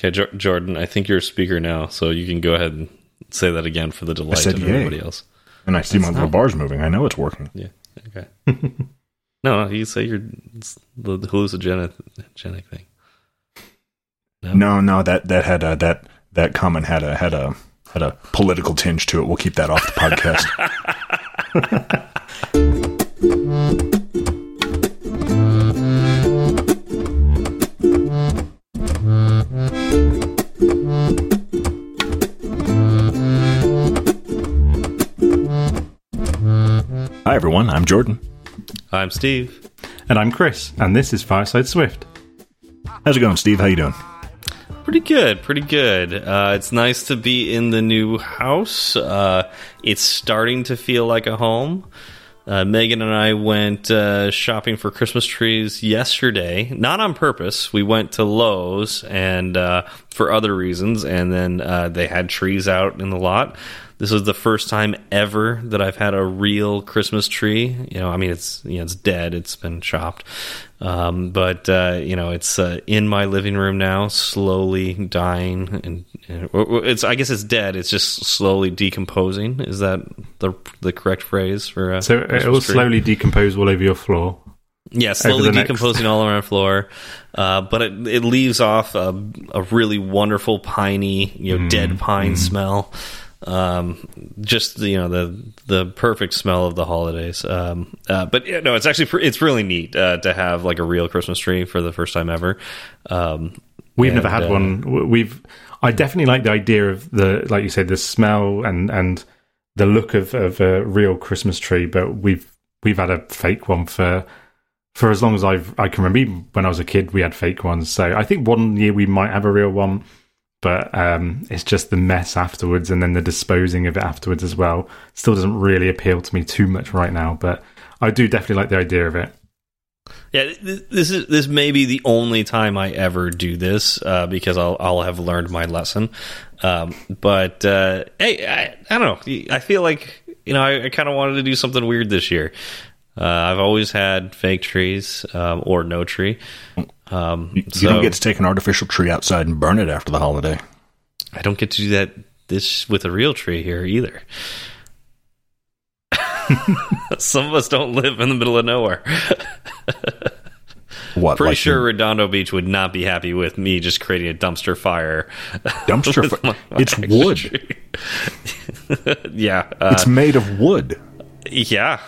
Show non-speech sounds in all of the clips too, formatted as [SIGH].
Okay, jo Jordan, I think you're a speaker now, so you can go ahead and say that again for the delight said of yay. everybody else. And I see my little not- bars moving. I know it's working. Yeah. Okay. no, [LAUGHS] no, you say you're it's the, hallucinogenic genic thing. No, no, that that had a, that that comment had a had a had a political tinge to it. We'll keep that off the podcast. [LAUGHS] Hi everyone, I'm Jordan. I'm Steve. And I'm Chris, and this is Fireside Swift. How's it going, Steve? How you doing? Pretty good, pretty good. Uh, it's nice to be in the new house. Uh, it's starting to feel like a home. Uh, Megan and I went uh, shopping for Christmas trees yesterday, not on purpose. We went to Lowe's and uh, for other reasons, and then uh, they had trees out in the lot. This is the first time ever that I've had a real Christmas tree. You know, I mean, it's you know, it's dead. It's been chopped, um, but uh, you know, it's uh, in my living room now, slowly dying, and, and it's. I guess it's dead. It's just slowly decomposing. Is that the the correct phrase for? A So it will tree? slowly decompose all over your floor. Yeah, slowly decomposing all around the floor. Uh, but it, it leaves off a, a really wonderful piney, you know, dead pine smell. Um, just you know the the perfect smell of the holidays. Um, uh, but yeah, no, it's actually it's really neat uh, to have like a real Christmas tree for the first time ever. Um, We've And, never had uh, one. We've. I definitely like the idea of the, like you said, the smell and and the look of of a real Christmas tree. But we've we've had a fake one for for as long as I've I can remember. Even when I was a kid, we had fake ones. So I think one year we might have a real one, but um, it's just the mess afterwards and then the disposing of it afterwards as well. Still doesn't really appeal to me too much right now, but I do definitely like the idea of it. Yeah, this is this may be the only time I ever do this uh, because I'll I'll have learned my lesson. Um, but uh, hey, I, I don't know. I feel like you know I, I kind of wanted to do something weird this year. Uh, I've always had fake trees um, or no tree. Um, You so don't get to take an artificial tree outside and burn it after the holiday. I don't get to do that this with a real tree here either. [LAUGHS] Some of us don't live in the middle of nowhere. [LAUGHS] What? Pretty like sure Redondo Beach would not be happy with me just creating a dumpster fire. dumpster? [LAUGHS] with fi- my it's wood. yeah, uh, It's made of wood. yeah.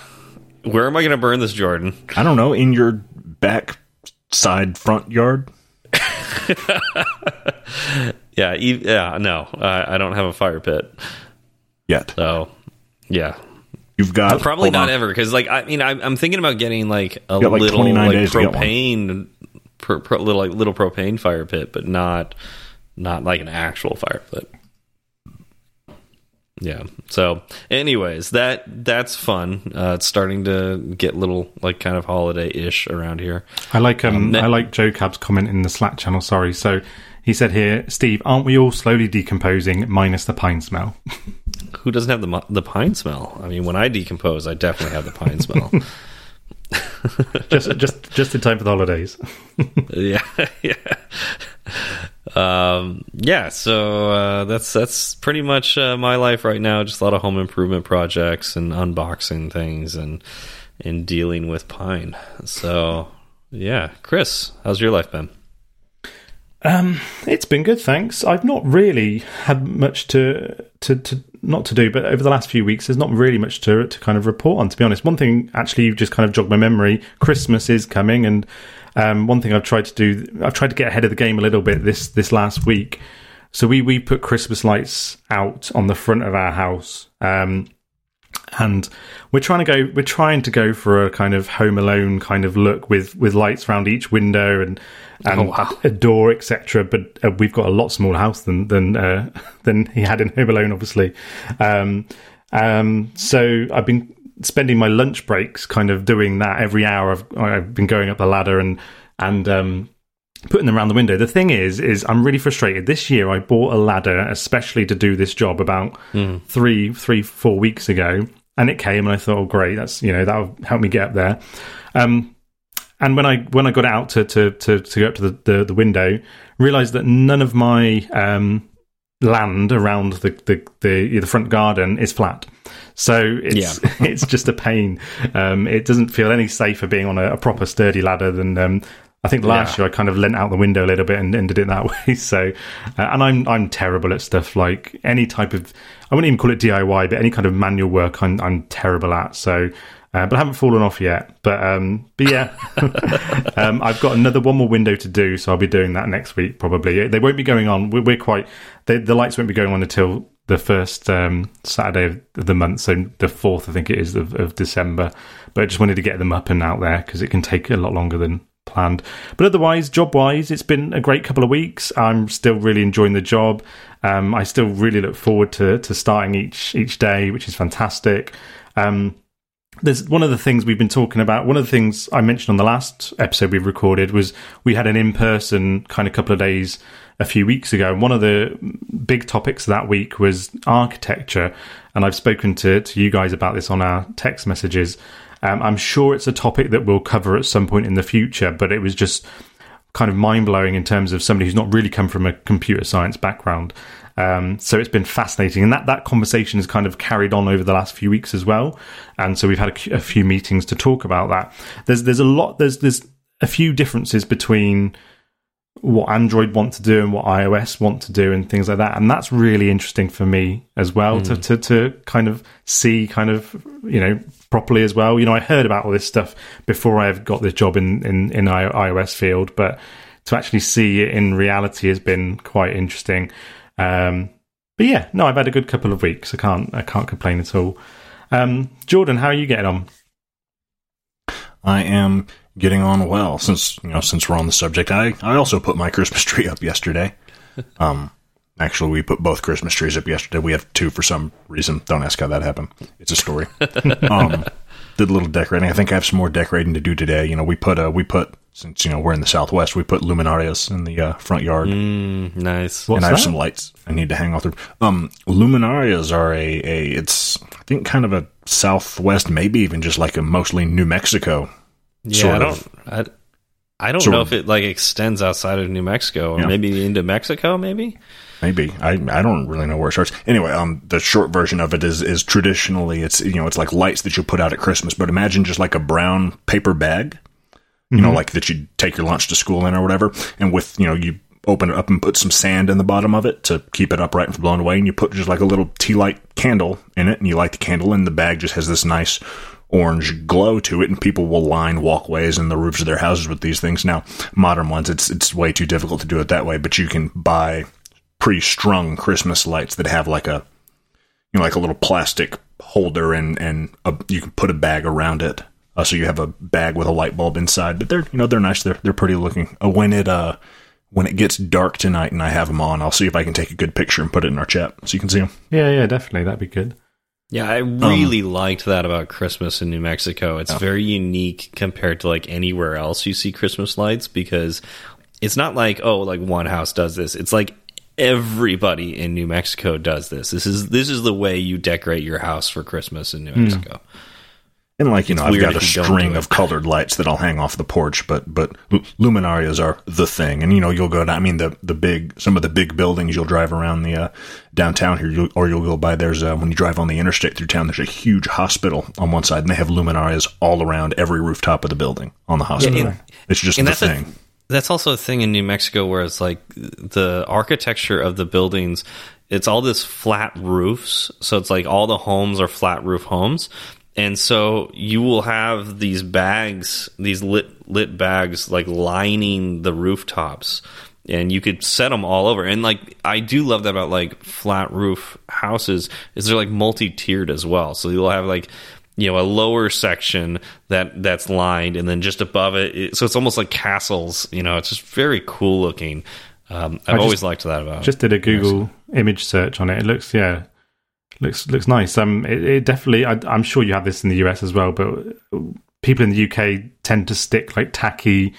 Where am I going to burn this, Jordan? I don't know. In your back side front yard. [LAUGHS] Yeah, yeah. No, I I don't have a fire pit, Yet so yeah, you've got probably not on. ever. Because like I mean, I'm, I'm thinking about getting like a like, little like days to get one. propane, pro, pro, little like little propane fire pit, but not not like an actual fire pit. Yeah. So, anyways, that that's fun. Uh, it's starting to get little like kind of holiday ish around here. I like um, ne- I like Joe Cab's comment in the Slack channel. Sorry, so he said here, Steve, aren't we all slowly decomposing minus the pine smell? [LAUGHS] Who doesn't have the the pine smell? I mean, when I decompose, I definitely have the pine smell. [LAUGHS] [LAUGHS] just just just in time for the holidays. [LAUGHS] yeah, [LAUGHS] yeah, um, yeah. So uh, that's that's pretty much uh, my life right now. Just a lot of home improvement projects and unboxing things and and dealing with pine. So yeah, Chris, how's your life been? Um, it's been good, thanks. I've not really had much to to to not to do, but over the last few weeks, there's not really much to to kind of report on. To be honest, one thing actually just kind of jogged my memory. Christmas is coming, and um, one thing I've tried to do, I've tried to get ahead of the game a little bit this this last week. So we we put Christmas lights out on the front of our house. Um, and we're trying to go we're trying to go for a kind of home alone kind of look with with lights around each window and and Oh, wow. a door etc but uh, we've got a lot smaller house than than uh, [LAUGHS] than he had in home alone obviously um um so i've been spending my lunch breaks kind of doing that every hour i've, I've been going up the ladder and and um putting them around the window. The thing is, is I'm really frustrated. This year, I bought a ladder especially to do this job about three, three, four weeks ago, and it came, and I thought, oh, great, that's you know that'll help me get up there. Um, and when I when I got out to to to, to go up to the, the, the window, realised that none of my um, land around the, the the the front garden is flat. So it's yeah. [LAUGHS] it's just a pain. Um, it doesn't feel any safer being on a, a proper sturdy ladder than um, I think last yeah. year I kind of leant out the window a little bit and, and did it that [LAUGHS] way. So, uh, and I'm I'm terrible at stuff like any type of I wouldn't even call it DIY, but any kind of manual work I'm I'm terrible at. So, uh, but I haven't fallen off yet. But um, but yeah, [LAUGHS] um, I've got another one more window to do, so I'll be doing that next week probably. They won't be going on. We're, we're quite they, the lights won't be going on until the first um, Saturday of the month, so the fourth, I think it is of, of December. But I just wanted to get them up and out there because it can take a lot longer than planned. But otherwise, job wise, it's been a great couple of weeks. I'm still really enjoying the job. Um, I still really look forward to to starting each each day, which is fantastic. Um, there's one of the things we've been talking about. One of the things I mentioned on the last episode we've recorded was we had an in person kind of couple of days a few weeks ago. And one of the big topics that week was architecture. And I've spoken to, to you guys about this on our text messages. Um, I'm sure it's a topic that we'll cover at some point in the future, but it was just kind of mind blowing in terms of somebody who's not really come from a computer science background. Um, so it's been fascinating, and that that conversation has kind of carried on over the last few weeks as well. And so we've had a, a few meetings to talk about that. There's there's a lot there's there's a few differences between what Android want to do and what iOS want to do and things like that. And that's really interesting for me as well mm. to, to, to kind of see kind of, you know, properly as well. You know, I heard about all this stuff before I've got this job in, in, in iOS field, but to actually see it in reality has been quite interesting. Um, but yeah, no, I've had a good couple of weeks. I can't, I can't complain at all. Um, Jordan, how are you getting on? I am getting on well. Since you know, since we're on the subject, I I also put my Christmas [LAUGHS] tree up yesterday. Um, actually, we put both Christmas trees up yesterday. We have two for some reason. Don't ask how that happened. It's a story. [LAUGHS] um, did a little decorating. I think I have some more decorating to do today. You know, we put uh, we put since you know we're in the Southwest, we put luminarias in the uh, front yard. Mm, nice. What's and I have that? some lights I need to hang off through. Um, luminarias are a a it's I think kind of a Southwest, maybe even just like a mostly New Mexico yeah, I don't. I, I don't know of, if it like extends outside of New Mexico or yeah. maybe into Mexico. Maybe. Maybe I I don't really know where it starts. Anyway, um, the short version of it is is traditionally it's you know it's like lights that you put out at Christmas, but imagine just like a brown paper bag, you mm-hmm. know, like that you take your lunch to school in or whatever, and with you know you open it up and put some sand in the bottom of it to keep it upright from blowing away, and you put just like a little tea light candle in it, and you light the candle, and the bag just has this nice orange glow to it, and people will line walkways and the roofs of their houses with these things. Now, modern ones, it's it's way too difficult to do it that way, but you can buy pre-strung Christmas lights that have like a you know like a little plastic holder and and a, you can put a bag around it. Uh, so you have a bag with a light bulb inside, but they're you know they're nice. They're they're pretty looking. Uh, when it uh when it gets dark tonight and I have them on, I'll see if I can take a good picture and put it in our chat so you can see them. Yeah, yeah, definitely. That'd be good. Yeah, I really um, liked that about Christmas in New Mexico. It's very unique compared to like anywhere else you see Christmas lights because it's not like oh like one house does this. It's like everybody in New Mexico does this. This is this is the way you decorate your house for Christmas in New hmm. Mexico. Mm. And like you know, I've got a string of colored lights that I'll hang off the porch, but but luminarias are the thing. And you know, you'll go down. I mean, the the big some of the big buildings you'll drive around the uh, downtown here, you'll, or you'll go by. There's uh, when you drive on the interstate through town. There's a huge hospital on one side, and they have luminarias all around every rooftop of the building on the hospital. Yeah, and, it's just the thing. A, that's also a thing in New Mexico where it's like the architecture of the buildings it's all this flat roofs so it's like all the homes are flat roof homes and so you will have these bags, these lit lit bags, like lining the rooftops, and you could set them all over. And like I do love that about like flat roof houses is they're like multi tiered as well. So you'll have like you know a lower section that that's lined, and then just above it, it so it's almost like castles. You know, it's just very cool looking. Um, I've just, always liked that about. Just did a Google image search on it. It looks yeah looks looks nice. Um, it, it definitely. I, am sure you have this in the US as well, but people in the UK tend to stick like tacky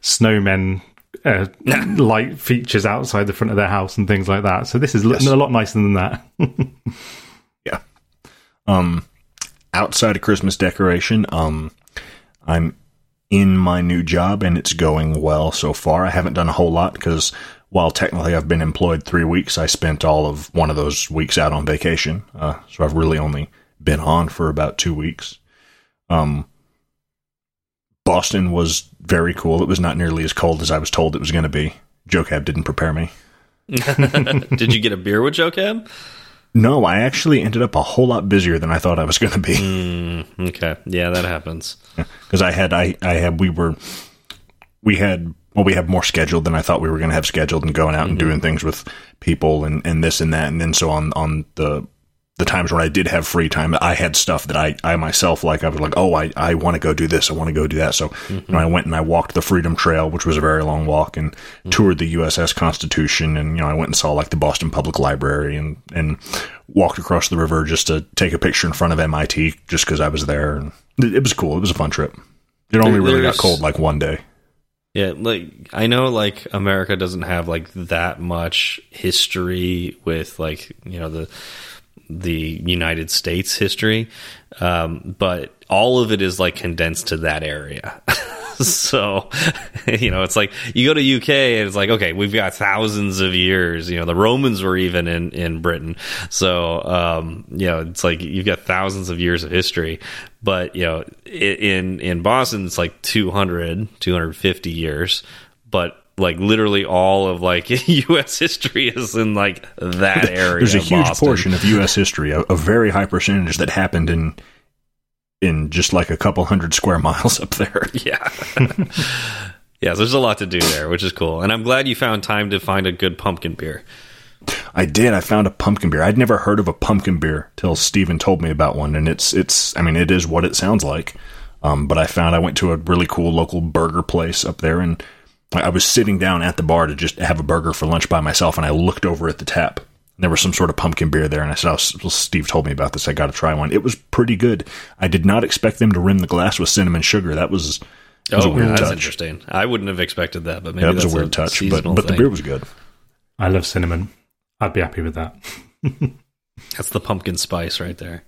snowmen uh, [LAUGHS] light features outside the front of their house and things like that. So this is yes. a lot nicer than that. [LAUGHS] yeah. Um, outside of Christmas decoration, um, I'm in my new job, and it's going well so far. I haven't done a whole lot because while technically I've been employed three weeks, I spent all of one of those weeks out on vacation. Uh, so I've really only been on for about two weeks. Um, Boston was very cool. It was not nearly as cold as I was told it was going to be. Joe Cab didn't prepare me. [LAUGHS] Did you get a beer with Joe Cab? No, I actually ended up a whole lot busier than I thought I was going to be. Mm, okay, yeah, that happens. Because I had, I, I had, we were, we had, well, we have more scheduled than I thought we were going to have scheduled, and going out mm-hmm. and doing things with people and and this and that, and then so on on the the times when I did have free time, I had stuff that I, I myself like. I was like, oh, I, I want to go do this. I want to go do that. So mm-hmm. you know, I went and I walked the Freedom Trail, which was a very long walk, and mm-hmm. toured the USS Constitution. And you know, I went and saw like the Boston Public Library and and walked across the river just to take a picture in front of MIT, just because I was there. And it, it, was cool. It was a fun trip. It only really got cold like one day. Yeah, like I know like America doesn't have like that much history with like, you know, the the United States history, um, but all of it is like condensed to that area. [LAUGHS] so, [LAUGHS] you know, it's like you go to UK and it's like, okay, we've got thousands of years. You know, the Romans were even in in Britain, so um, you know, it's like you've got thousands of years of history. But you know, in in Boston, it's like 200, 250 years. But like literally all of like [LAUGHS] U.S. history is in like that area. There's a huge Boston. portion of U.S. history, a, a, very high percentage that happened in in just like a couple hundred square [LAUGHS] miles up there. [LAUGHS] Yeah. yeah, there's a lot to do there, which is cool. And I'm glad you found time to find a good pumpkin beer. I did. I found a pumpkin beer. I'd never heard of a pumpkin beer till Steven told me about one, and it's it's. I mean, it is what it sounds like. Um, but I found I went to a really cool local burger place up there, and I was sitting down at the bar to just have a burger for lunch by myself, and I looked over at the tap. There was some sort of pumpkin beer there, and I said, oh, well, Steve told me about this. I got to try one. It was pretty good. I did not expect them to rim the glass with cinnamon sugar. That was, was oh, a weird that's touch. interesting. I wouldn't have expected that, but maybe yeah, that was a weird a touch. But, but the beer was good. I love cinnamon. I'd be happy with that. [LAUGHS] that's the pumpkin spice right there.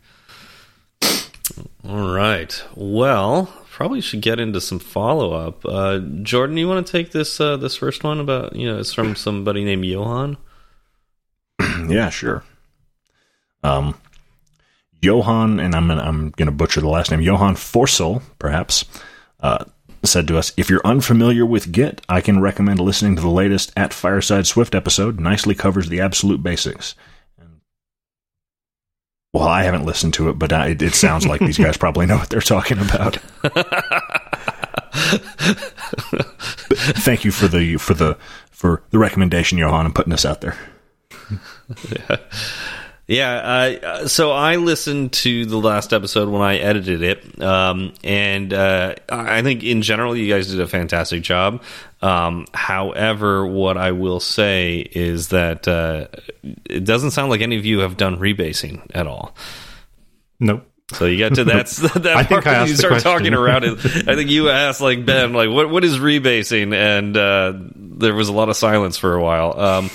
All right. Well, probably should get into some follow up. Uh, Jordan, you want to take this uh, this first one about you know it's from somebody named Johan. [CLEARS THROAT] yeah, sure. Um, Johan, and I'm gonna, I'm going to butcher the last name. Johan Forsell, perhaps, uh, said to us, "If you're unfamiliar with Git, I can recommend listening to the latest at Fireside Swift episode. Nicely covers the absolute basics." Well, I haven't listened to it, but I, it sounds like these guys [LAUGHS] probably know what they're talking about. [LAUGHS] Thank you for the for the for the recommendation, Johan, and putting us out there. [LAUGHS] yeah. Yeah, uh, so I listened to the last episode when I edited it, um, and uh, I think in general you guys did a fantastic job. Um, however, what I will say is that uh, it doesn't sound like any of you have done rebasing at all. Nope. So you get to that's [LAUGHS] [LAUGHS] that I think I you start talking around it. [LAUGHS] I think you asked like Ben, like what what is rebasing, and uh, there was a lot of silence for a while. Um,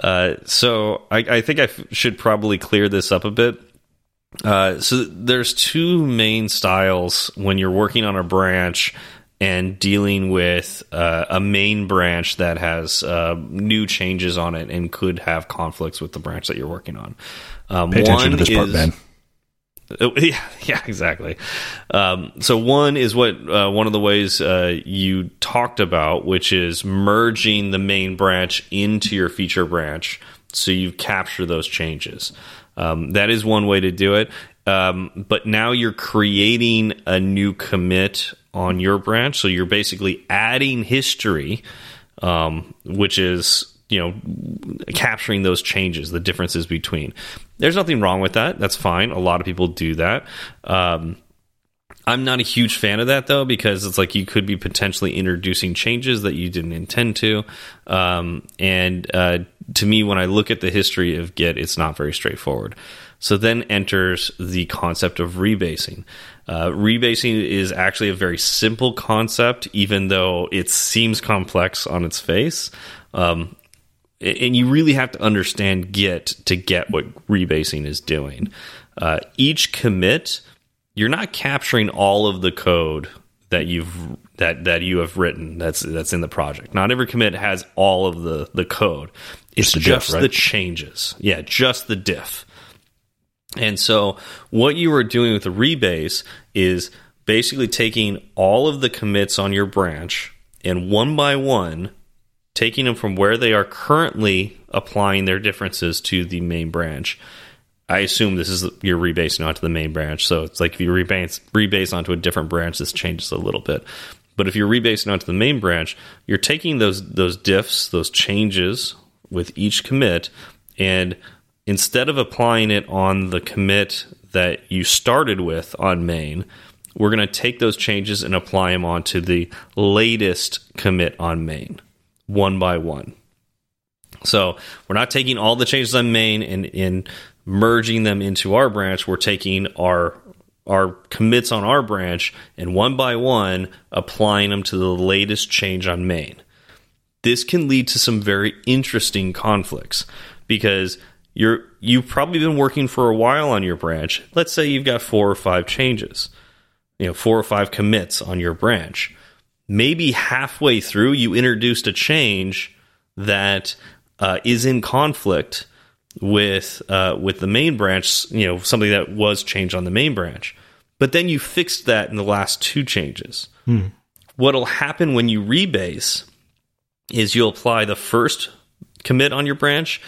uh, so I, I think I should probably clear this up a bit. Uh, so there's two main styles when you're working on a branch and dealing with uh, a main branch that has uh, new changes on it and could have conflicts with the branch that you're working on. Um, Pay attention to this is, part, Ben. [LAUGHS] Yeah, yeah, exactly. Um, so one is what uh, one of the ways uh, you talked about, which is merging the main branch into your feature branch, so you capture those changes. Um, that is one way to do it. Um, but now you're creating a new commit on your branch, so you're basically adding history, um, which is you know capturing those changes the differences between. There's nothing wrong with that. That's fine. A lot of people do that. Um, i'm not a huge fan of that though because it's like you could be potentially introducing changes that you didn't intend to. Um, and uh, to me when i look at the history of git it's not very straightforward. So then enters the concept of rebasing. Uh, rebasing is actually a very simple concept even though it seems complex on its face. Um, and you really have to understand Git to get what rebasing is doing. Uh, each commit, you're not capturing all of the code that you've that that you have written that's that's in the project. Not every commit has all of the the code. It's the just diff, right? the changes. Yeah, just the diff. And so what you are doing with the rebase is basically taking all of the commits on your branch and one by one taking them from where they are currently applying their differences to the main branch. I assume this is you're rebasing onto the main branch. So it's like if you rebase rebase onto a different branch, this changes a little bit. But if you're rebasing onto the main branch, you're taking those those diffs, those changes with each commit, and instead of applying it on the commit that you started with on main, we're going to take those changes and apply them onto the latest commit on main, one by one. So we're not taking all the changes on main and, and merging them into our branch. We're taking our our commits on our branch and one by one applying them to the latest change on main. This can lead to some very interesting conflicts because you're you've probably been working for a while on your branch. Let's say you've got four or five changes, you know, four or five commits on your branch. Maybe halfway through, you introduced a change that uh, is in conflict with uh, with the main branch. You know, something that was changed on the main branch, but then you fixed that in the last two changes. What'll happen when you rebase is you'll apply the first commit on your branch,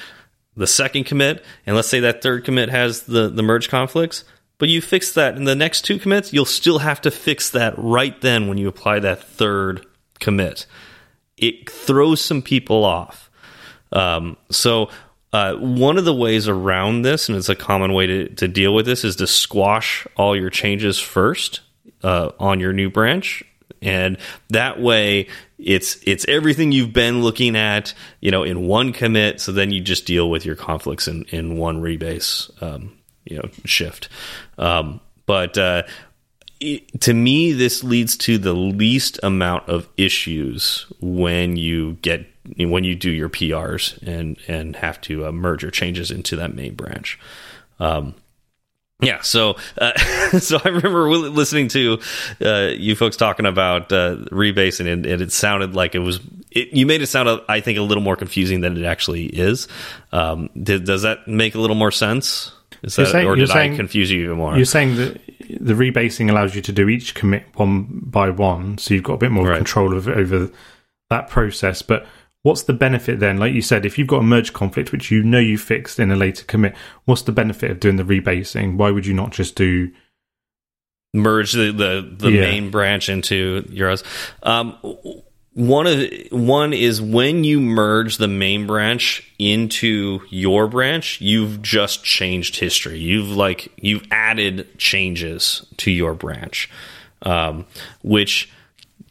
the second commit, and let's say that third commit has the, the merge conflicts, but you fix that in the next two commits, you'll still have to fix that right then when you apply that third commit. It throws some people off. Um, so, uh, one of the ways around this, and it's a common way to, to deal with this, is to squash all your changes first uh, on your new branch and that way it's it's everything you've been looking at you know in one commit so then you just deal with your conflicts in in one rebase um, you know shift um, but uh, it, to me this leads to the least amount of issues when you get when you do your PRs and and have to uh, merge your changes into that main branch um, yeah, so uh, [LAUGHS] so I remember listening to uh, you folks talking about uh, rebasing, and, and, it sounded like it was. It, you made it sound, I think, a little more confusing than it actually is. Um, did, does that make a little more sense? Is that, saying- or you're did saying- I confuse you even more? You're saying that the rebasing allows you to do each commit one by one, so you've got a bit more Right. control of, over that process. But what's the benefit then? Like you said, if you've got a merge conflict which you know you fixed in a later commit, what's the benefit of doing the rebasing? Why would you not just do? merge the the, the Yeah. main branch into yours. Um, one of one is when you merge the main branch into your branch, you've just changed history. You've like you've added changes to your branch, um, which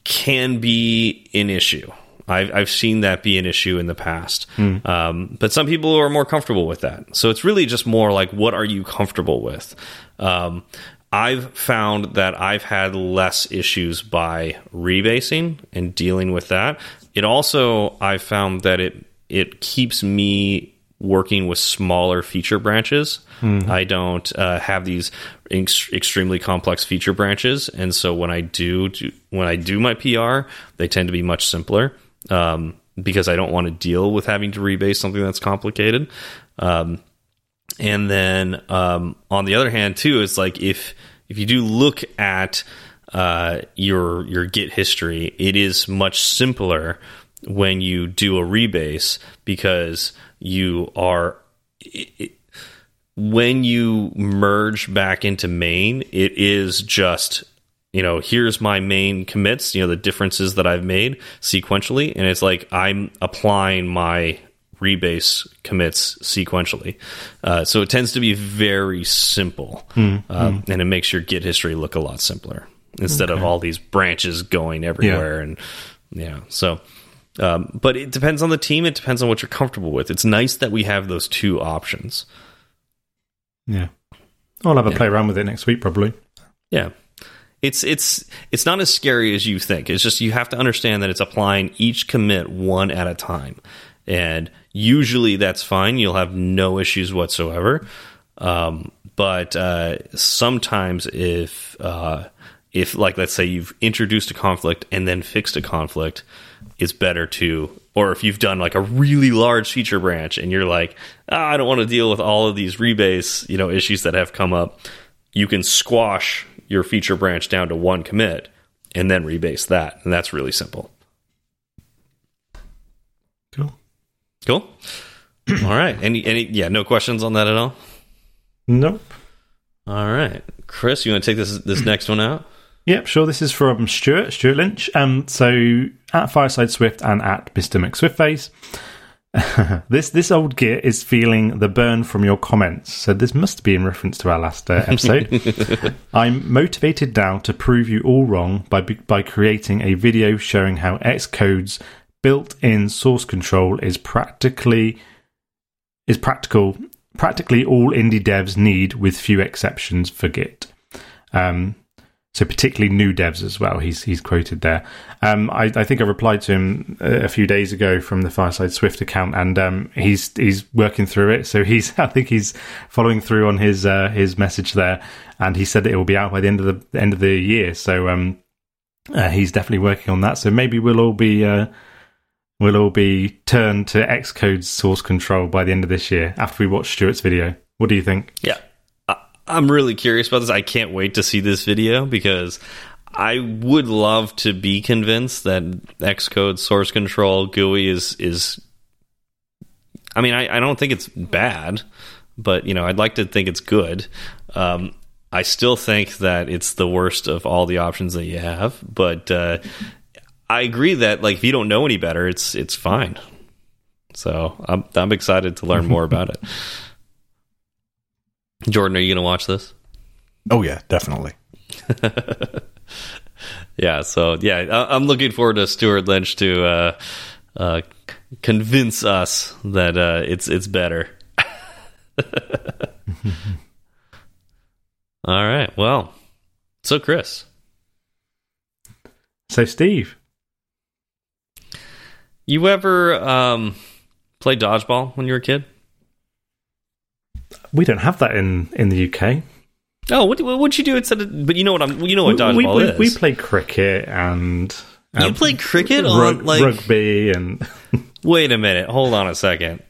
can be an issue. I've, I've seen that be an issue in the past. Um, but some people are more comfortable with that. So it's really just more like, what are you comfortable with? Um, I've found that I've had less issues by rebasing and dealing with that. It also, I've found that it, it keeps me working with smaller feature branches. I don't uh, have these ex extremely complex feature branches, and so when I do, do when I do my PR, they tend to be much simpler um, because I don't want to deal with having to rebase something that's complicated. Um, and then um, on the other hand, too, it's like if if you do look at uh, your your Git history, it is much simpler when you do a rebase because you are it, when you merge back into main, it is just you know here's my main commits, you know the differences that I've made sequentially, and it's like I'm applying my rebase commits sequentially. Uh, so it tends to be very simple, um, and it makes your Git history look a lot simpler instead of all these branches going everywhere. And yeah, so. Um, but it depends on the team. It depends on what you're comfortable with. It's nice that we have those two options. Yeah, I'll have a play around with it next week probably. Yeah. It's it's it's not as scary as you think. It's just you have to understand that it's applying each commit one at a time. And usually that's fine. You'll have no issues whatsoever. Um, but uh, sometimes if uh, if like let's say you've introduced a conflict and then fixed a conflict, it's better to or if you've done like a really large feature branch and you're like, ah, I don't want to deal with all of these rebase, you know, issues that have come up, you can squash your feature branch down to one commit and then rebase that. And that's really simple. Cool. Cool. [CLEARS THROAT] all right. Any any yeah, no questions on that at all? Nope. All right. Chris, you want to take this this [CLEARS THROAT] next one out? Yep, sure. This is from Stuart, Stuart Lynch. Um, so at Fireside Swift and at Mr. McSwiftface. [LAUGHS] this this old git is feeling the burn from your comments. So this must be in reference to our last uh, episode. [LAUGHS] I'm motivated now to prove you all wrong by by creating a video showing how Xcode's built-in source control is practically is practical practically all indie devs need with few exceptions for Git. Um, so particularly new devs as well. He's he's quoted there. Um, I, I, think I replied to him a few days ago from the Fireside Swift account, and um, he's he's working through it. So he's [LAUGHS] I think he's following through on his uh, his message there, and he said that it will be out by the end of the end of the year. So um, uh, he's definitely working on that. So maybe we'll all be. Uh, we'll all be turned to Xcode's source control by the end of this year after we watch Stuart's video. What do you think? Yeah, I'm really curious about this. I can't wait to see this video because I would love to be convinced that Xcode source control GUI is is. I mean, I, I don't think it's bad, but you know, I'd like to think it's good. Um, I still think that it's the worst of all the options that you have, but uh, I agree that like if you don't know any better, it's it's fine. So I'm I'm excited to learn more about it. [LAUGHS] Jordan, are you going to watch this? Oh yeah, definitely. [LAUGHS] yeah, so yeah, I, am looking forward to Stuart Lynch to uh, uh, convince us that uh, it's it's better. All right. Well, so Chris. So Steve. You ever um, play dodgeball when you were a kid? We don't have that in in the UK. Oh, what would you do instead of? But you know what I'm. You know what dodgeball we, we, is. We play cricket and. Um, you play cricket on like rugby and. [LAUGHS] wait a minute. Hold on a second.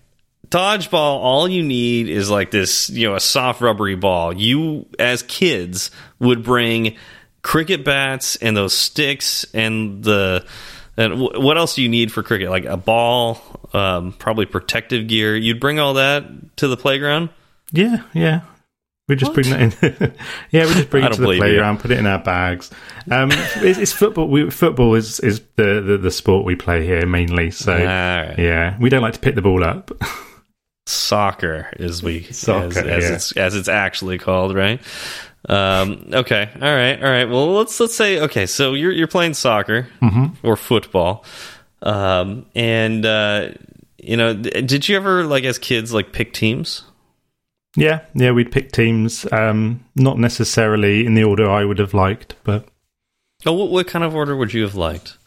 Dodgeball. All you need is like this, you know, a soft rubbery ball. You, as kids, would bring cricket bats and those sticks and the. And what else do you need for cricket? Like a ball, um, probably protective gear. You'd bring all that to the playground. Yeah, yeah. We just what? bring that in. [LAUGHS] yeah, we just bring it to the playground, you. put it in our bags. Um, [LAUGHS] it's, it's, football. We, football is is the, the, the sport we play here mainly. So right. yeah, we don't like to pick the ball up. [LAUGHS] Soccer is we Soccer, as, as yeah. it's as it's actually called, right? Um, okay, all right, all right. Well, let's let's say okay. So you're you're playing soccer mm -hmm. or football, um, and uh, you know, did you ever like as kids like pick teams? Yeah, yeah, we'd pick teams, um, not necessarily in the order I would have liked, but. Oh, what, what kind of order would you have liked?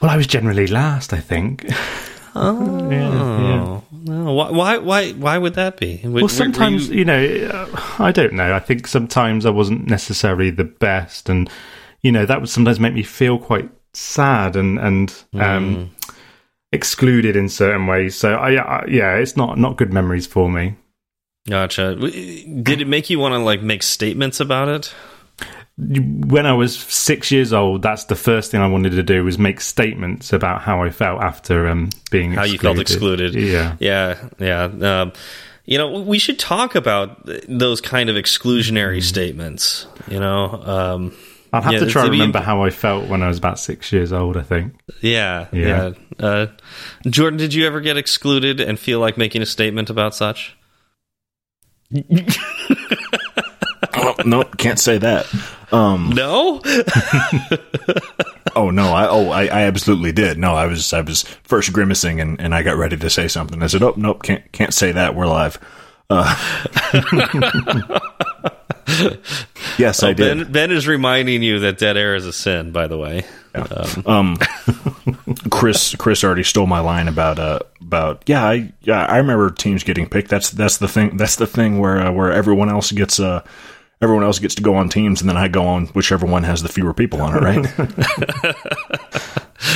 Well, I was generally last, I think. [LAUGHS] Oh, yeah, yeah. No, why, why, why would that be? well, sometimes you... you... know, uh, I don't know. I think sometimes I wasn't necessarily the best, and you know that would sometimes make me feel quite sad and and mm. um, excluded in certain ways. So I, I, yeah, it's not not good memories for me. Gotcha. Did it make you want to like make statements about it? When I was six years old, that's the first thing I wanted to do was make statements about how I felt after um, being how excluded. you felt excluded. Yeah, yeah, yeah. Um, you know, we should talk about those kind of exclusionary mm. statements. You know, um, I'll have yeah, to try to remember how I felt when I was about six years old. I think. Yeah, yeah. yeah. Uh, Jordan, did you ever get excluded and feel like making a statement about such? [LAUGHS] no, can't say that. Um, no. [LAUGHS] oh no! I oh I, I absolutely did. No, I was I was first grimacing and, and I got ready to say something. I said, "Oh nope, can't can't say that. We're live." Uh, [LAUGHS] yes, oh, I did. Ben, ben, is reminding you that dead air is a sin. By the way, yeah. [LAUGHS] um, Chris Chris already stole my line about uh about yeah I yeah I remember teams getting picked. That's that's the thing. That's the thing where uh, where everyone else gets uh everyone else gets to go on teams, and then I go on whichever one has the fewer people on it, right? [LAUGHS] [LAUGHS]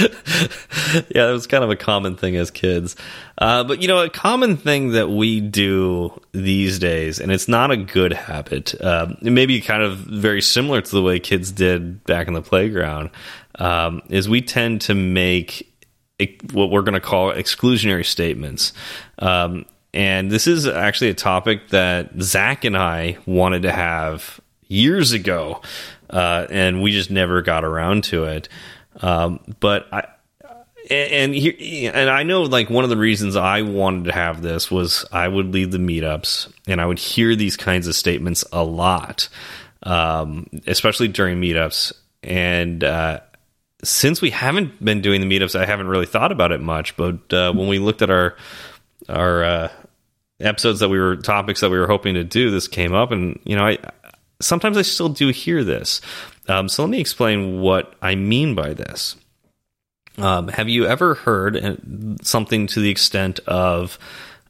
yeah, it was kind of a common thing as kids. Uh, but you know, a common thing that we do these days, and it's not a good habit. Um, it may be kind of very similar to the way kids did back in the playground. Um, is we tend to make what we're going to call exclusionary statements. Um, and this is actually a topic that Zach and I wanted to have years ago, uh, and we just never got around to it. Um, but I, and here, and I know like one of the reasons I wanted to have this was I would lead the meetups and I would hear these kinds of statements a lot, um, especially during meetups. And uh, since we haven't been doing the meetups, I haven't really thought about it much. But uh, when we looked at our our uh, episodes that we were topics that we were hoping to do, this came up, and you know, I sometimes I still do hear this. Um, so let me explain what I mean by this. Um, have you ever heard uh, something to the extent of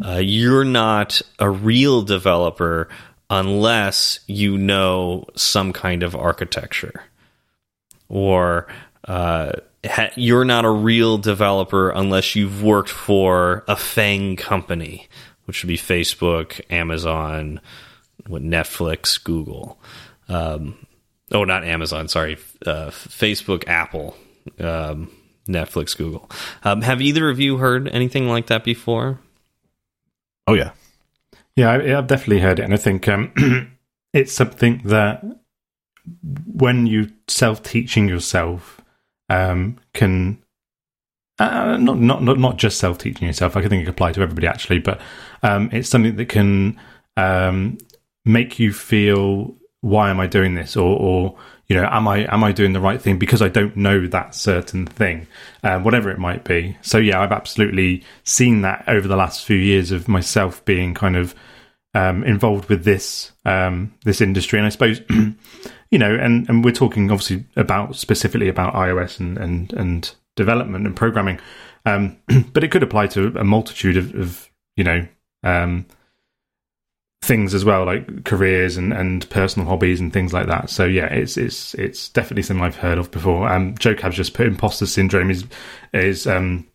uh, you're not a real developer unless you know some kind of architecture? Or uh, you're not a real developer unless you've worked for a FANG company which would be Facebook, Amazon, what Netflix, Google. Um, oh, not Amazon. Sorry, uh, Facebook, Apple, um, Netflix, Google. Um, have either of you heard anything like that before? Oh yeah, yeah, I, have definitely heard it, and I think um, [CLEARS THROAT] it's something that when you self teaching yourself um, can uh, not, not not not just self teaching yourself. I think it apply to everybody actually, but um, it's something that can um, make you feel why am I doing this, or, or you know, am I am I doing the right thing because I don't know that certain thing, uh, whatever it might be. So yeah, I've absolutely seen that over the last few years of myself being kind of um, involved with this um, this industry, and I suppose [CLEARS THROAT] you know, and and we're talking obviously about specifically about iOS and and and development and programming. Um, [CLEARS THROAT] but it could apply to a multitude of, of you know um, things as well, like careers and, and personal hobbies and things like that. So yeah, it's it's it's definitely something I've heard of before. Um, Joe Cab's just put imposter syndrome is is um,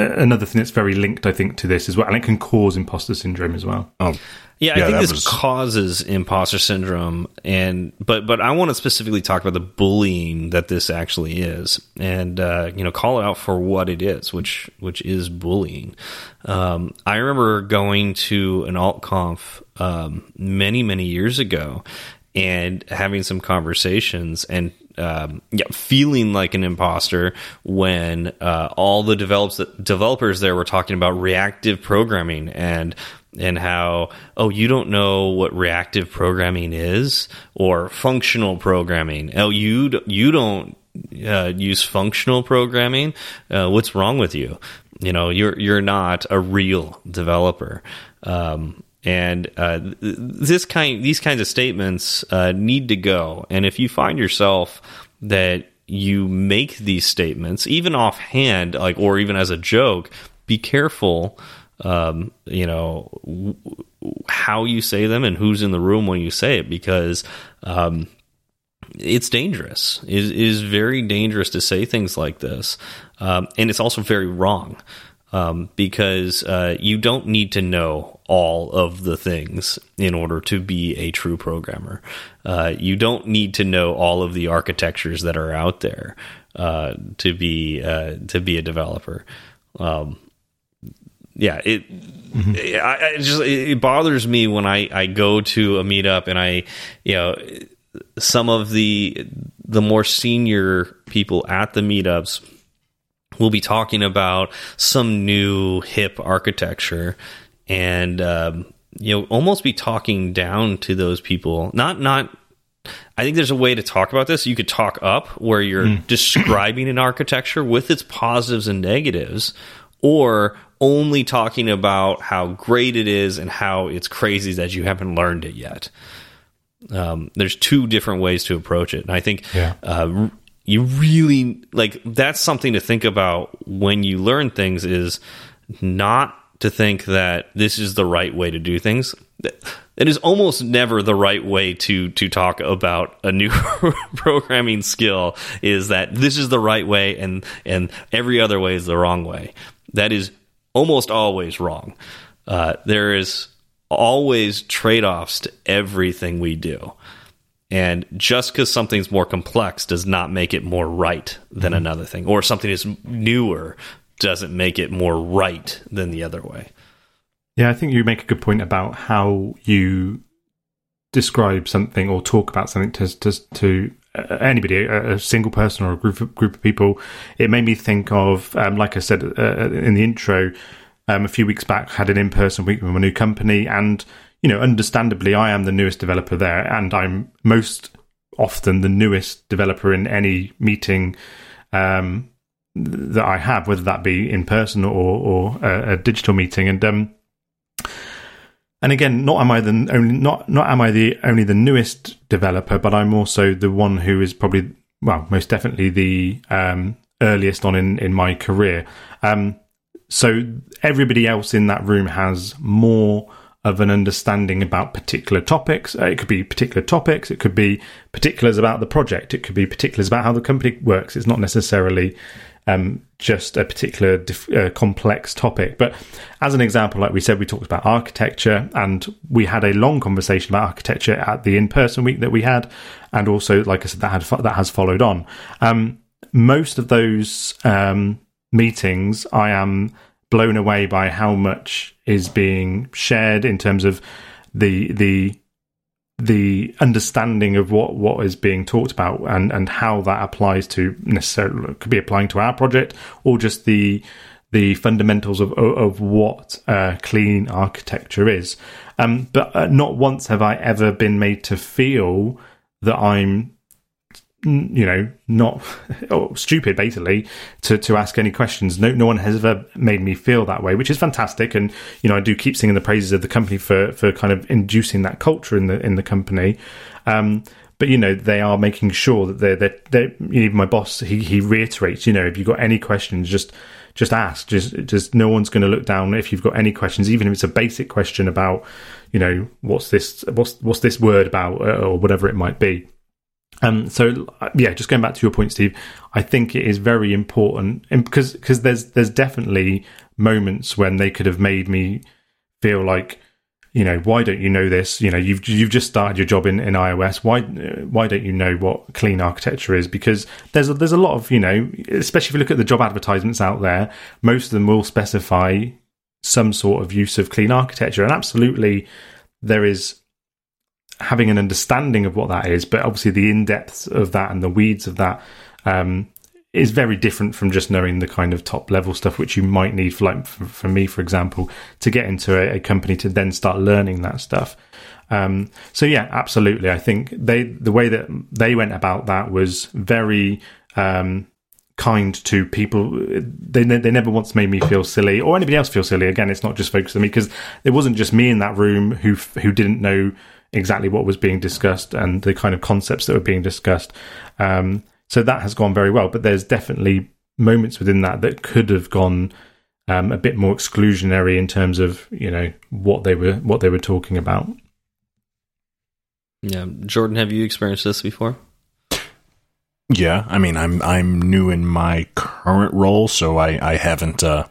another thing that's very linked, I think, to this as well, and it can cause imposter syndrome as well. Oh, yeah, yeah I think this was... causes imposter syndrome, and but but I want to specifically talk about the bullying that this actually is, and uh, you know, call it out for what it is, which which is bullying. Um, I remember going to an altconf um, many many years ago, and having some conversations and um, yeah, feeling like an imposter when uh, all the develops developers there were talking about reactive programming and and how oh you don't know what reactive programming is or functional programming. Oh you you don't uh, use functional programming? Uh, what's wrong with you? You know you're you're not a real developer. Um, and uh, this kind, these kinds of statements uh, need to go. And if you find yourself that you make these statements, even offhand, like or even as a joke, be careful. Um, you know how you say them and who's in the room when you say it, because um, it's dangerous. It is very dangerous to say things like this, um, and it's also very wrong um, because uh, you don't need to know all of the things in order to be a true programmer. Uh, you don't need to know all of the architectures that are out there uh, to be uh, to be a developer. Um, yeah, it, mm -hmm. I, it just it bothers me when I I go to a meetup and I you know some of the the more senior people at the meetups we'll be talking about some new hip architecture and um, you know almost be talking down to those people not not I think there's a way to talk about this. You could talk up where you're mm. [CLEARS THROAT] describing an architecture with its positives and negatives, or only talking about how great it is and how it's crazy that you haven't learned it yet. Um, there's two different ways to approach it, and I think yeah. uh, you really like that's something to think about when you learn things is not to think that this is the right way to do things. It is almost never the right way to to talk about a new [LAUGHS] programming skill is that this is the right way and and every other way is the wrong way. That is almost always wrong. Uh, there is always trade-offs to everything we do and just because something's more complex does not make it more right than mm -hmm. another thing or something is newer doesn't make it more right than the other way yeah, I think you make a good point about how you describe something or talk about something to to, to uh, anybody, a, a, single person or a group of, group of people. It made me think of, um, like I said uh, in the intro, um, a few weeks back, had an in person week with a new company, and you know, understandably, I am the newest developer there, and I'm most often the newest developer in any meeting um, that I have, whether that be in person or, or a, a digital meeting, and um, and again, not am I the only not not am I the only the newest developer, but I'm also the one who is probably well, most definitely the um, earliest on in in my career. Um, so everybody else in that room has more of an understanding about particular topics. Uh, it could be particular topics. It could be particulars about the project. It could be particulars about how the company works. It's not necessarily um, just a particular uh, complex topic. But as an example, like we said, we talked about architecture, and we had a long conversation about architecture at the in-person week that we had, and also, like I said, that had fo- that has followed on. Um, most of those um, meetings, I am blown away by how much is being shared in terms of the the the understanding of what, what is being talked about and, and how that applies to necessarily could be applying to our project or just the the fundamentals of of what uh, clean architecture is. Um, but uh, not once have I ever been made to feel that I'm you know, not [LAUGHS] stupid basically to, to ask any questions. No, no one has ever made me feel that way, which is fantastic. And, you know, I do keep singing the praises of the company for, for kind of inducing that culture in the, in the company. Um, but you know they are making sure that they're they're, they're even my boss he, he reiterates you know if you've got any questions just just ask just just no one's going to look down if you've got any questions even if it's a basic question about you know what's this what's what's this word about uh, or whatever it might be um, so yeah, just going back to your point, Steve, I think it is very important, because because there's there's definitely moments when they could have made me feel like, you know, why don't you know this? You know, you've you've just started your job in, in iOS. Why why don't you know what clean architecture is? Because there's a, there's a lot of you know, especially if you look at the job advertisements out there, most of them will specify some sort of use of clean architecture, and absolutely there is having an understanding of what that is, but obviously the in depths of that and the weeds of that um, is very different from just knowing the kind of top level stuff which you might need for like for, for me, for example, to get into a, a, company to then start learning that stuff. Um, so yeah, absolutely. I think they the way that they went about that was very um, kind to people. They they never once made me feel silly or anybody else feel silly. Again, it's not just focused on me because it wasn't just me in that room who who didn't know exactly what was being discussed and the kind of concepts that were being discussed. Um, so that has gone very well, but there's definitely moments within that that could have gone um, a bit more exclusionary in terms of you know what they were what they were talking about. Yeah, Jordan, have you experienced this before? Yeah, I mean, I'm I'm new in my current role, so I I haven't uh,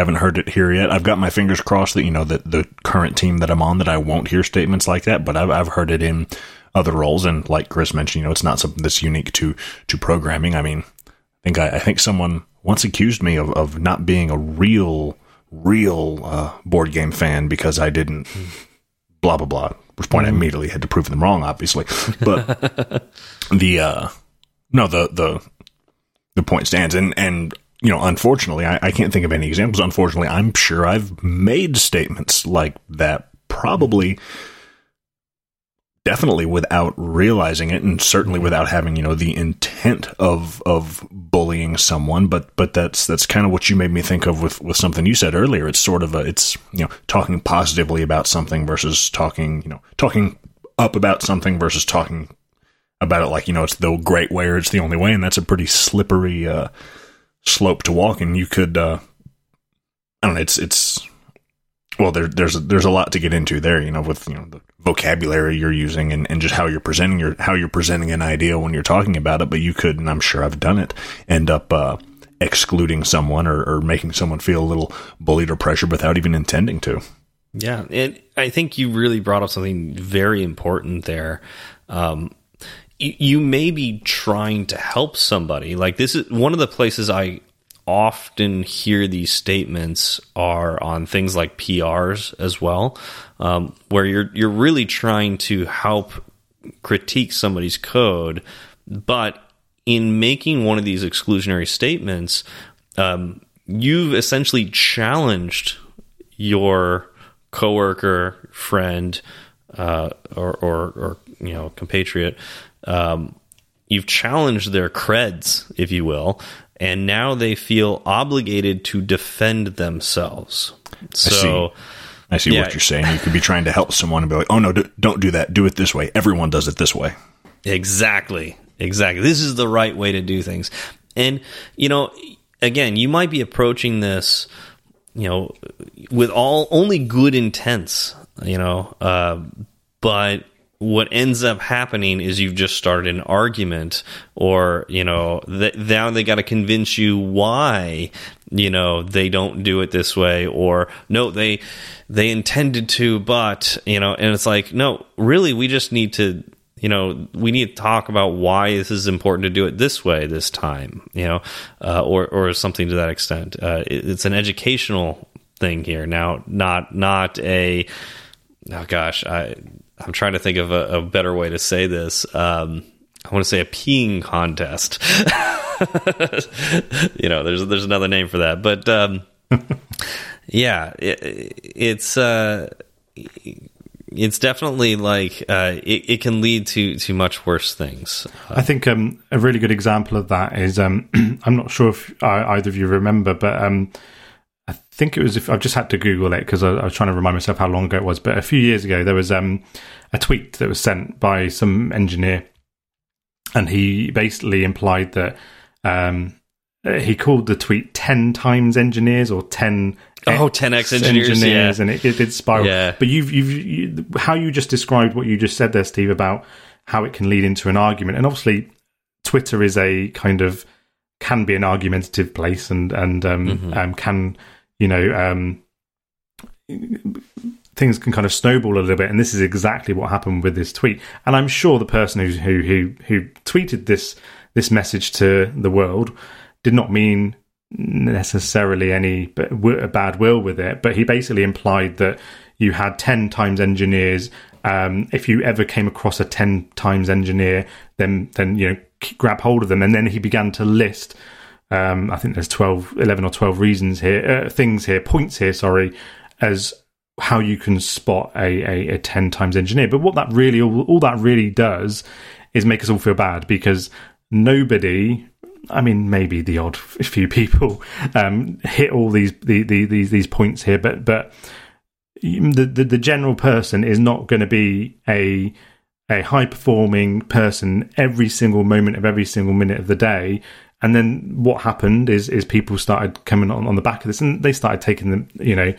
haven't heard it here yet. I've got my fingers crossed that you know that the current team that I'm on that I won't hear statements like that, but I've I've heard it in other roles, and like Chris mentioned, you know, it's not something that's unique to to programming. I mean, I think I, I think someone once accused me of of not being a real real uh, board game fan because I didn't blah blah blah. Which point I mm. immediately had to prove them wrong, obviously. But [LAUGHS] the uh, no the the the point stands, and and you know, unfortunately, I, I, can't think of any examples. Unfortunately, I'm sure I've made statements like that, probably, definitely without realizing it, and certainly without having you know the intent of of bullying someone. But but that's that's kind of what you made me think of with with something you said earlier. It's sort of a it's you know talking positively about something versus talking you know talking up about something versus talking about it like you know it's the great way or it's the only way, and that's a pretty slippery. Uh, slope to walk, and you could. Uh, I don't know. It's it's well, there, there's there's a lot to get into there, you know, with you know the vocabulary you're using and, and just how you're presenting your how you're presenting an idea when you're talking about it. But you could, and I'm sure I've done it, end up uh, excluding someone or, or making someone feel a little bullied or pressured without even intending to. Yeah, and I think you really brought up something very important there. Um, you, may be trying to help somebody. Like this is one of the places I often hear these statements are on things like PRs as well, um, where you're you're really trying to help critique somebody's code, but in making one of these exclusionary statements, um, you've essentially challenged your coworker, friend, uh, or, or, or you know compatriot. Um, you've challenged their creds, if you will, and now they feel obligated to defend themselves. So. I see, I see yeah. what you're saying. You could be trying to help someone and be like, "Oh no, don't do that. Do it this way. Everyone does it this way." Exactly. Exactly. This is the right way to do things. And you know, again, you might be approaching this, you know, with all only good intents, you know, uh, but what ends up happening is you've just started an argument or you know th now they got to convince you why you know they don't do it this way or no they they intended to but you know and it's like no really we just need to you know we need to talk about why this is important to do it this way this time you know uh, or or something to that extent. Uh, it, it's an educational thing here. Now not not a oh gosh i I'm trying to think of a, a better way to say this. Um, I want to say a peeing contest. [LAUGHS] you know, there's there's another name for that, but um, [LAUGHS] yeah, it, it's uh, it's definitely like uh, it, it, can lead to to much worse things. I think um, a really good example of that is um, [CLEARS THROAT] I'm not sure if either of you remember, but um, think it was if I've just had to Google it because I, I, was trying to remind myself how long ago it was. But a few years ago, there was um, a tweet that was sent by some engineer, and he basically implied that um, he called the tweet 10 times engineers or 10 oh 10x engineers, engineers yeah. and it, it did spiral yeah. but you've you've you, how you just described what you just said there steve about how it can lead into an argument and obviously twitter is a kind of can be an argumentative place and and um, mm-hmm. um, can you know, um, things can kind of snowball a little bit, and this is exactly what happened with this tweet. And I'm sure the person who who who, who tweeted this this message to the world did not mean necessarily any bad will with it, but he basically implied that you had 10 times engineers. Um, if you ever came across a 10 times engineer, then, then, you know, grab hold of them. And then he began to list um, I think there's 12, 11 or 12 reasons here, uh, things here, points here, sorry, as how you can spot a, a, a 10 times engineer. But what that really, all, all that really does is make us all feel bad because nobody I mean, maybe the odd [LAUGHS] few people um, hit all these the, the, these these points here, but but the, the, the general person is not going to be a a high performing person every single moment of every single minute of the day and then what happened is is people started coming on, on the back of this, and they started taking them, you know,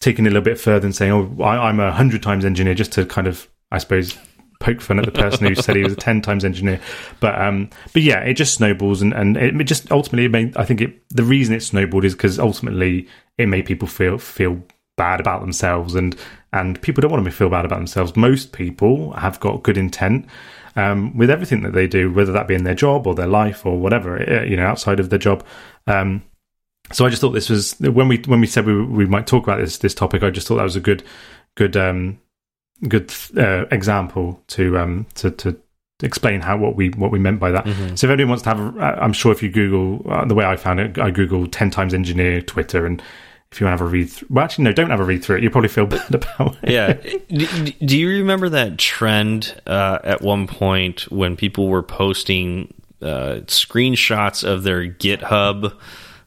taking it a little bit further and saying, "Oh, I, am a hundred times engineer," just to kind of, I suppose, poke fun at the person who said he was a ten times engineer. But um, but yeah, it just snowballs, and and it just ultimately, it made, I think it the reason it snowballed is because ultimately it made people feel feel bad about themselves, and and people don't want to feel bad about themselves. Most people have got good intent um, with everything that they do, whether that be in their job or their life or whatever, uh, you know, outside of their job. Um, so I just thought this was when we when we said we we might talk about this this topic. I just thought that was a good good um, good uh, example to um, to to explain how what we what we meant by that. Mm-hmm. So if anyone wants to have, I'm sure if you Google uh, the way I found it, I Google ten times engineer Twitter, and if you want to have a read through. Well, actually, no, don't have a read through it. You probably feel [LAUGHS] bad about it. Yeah. do, do, you remember that trend uh, at one point when people were posting uh, screenshots of their GitHub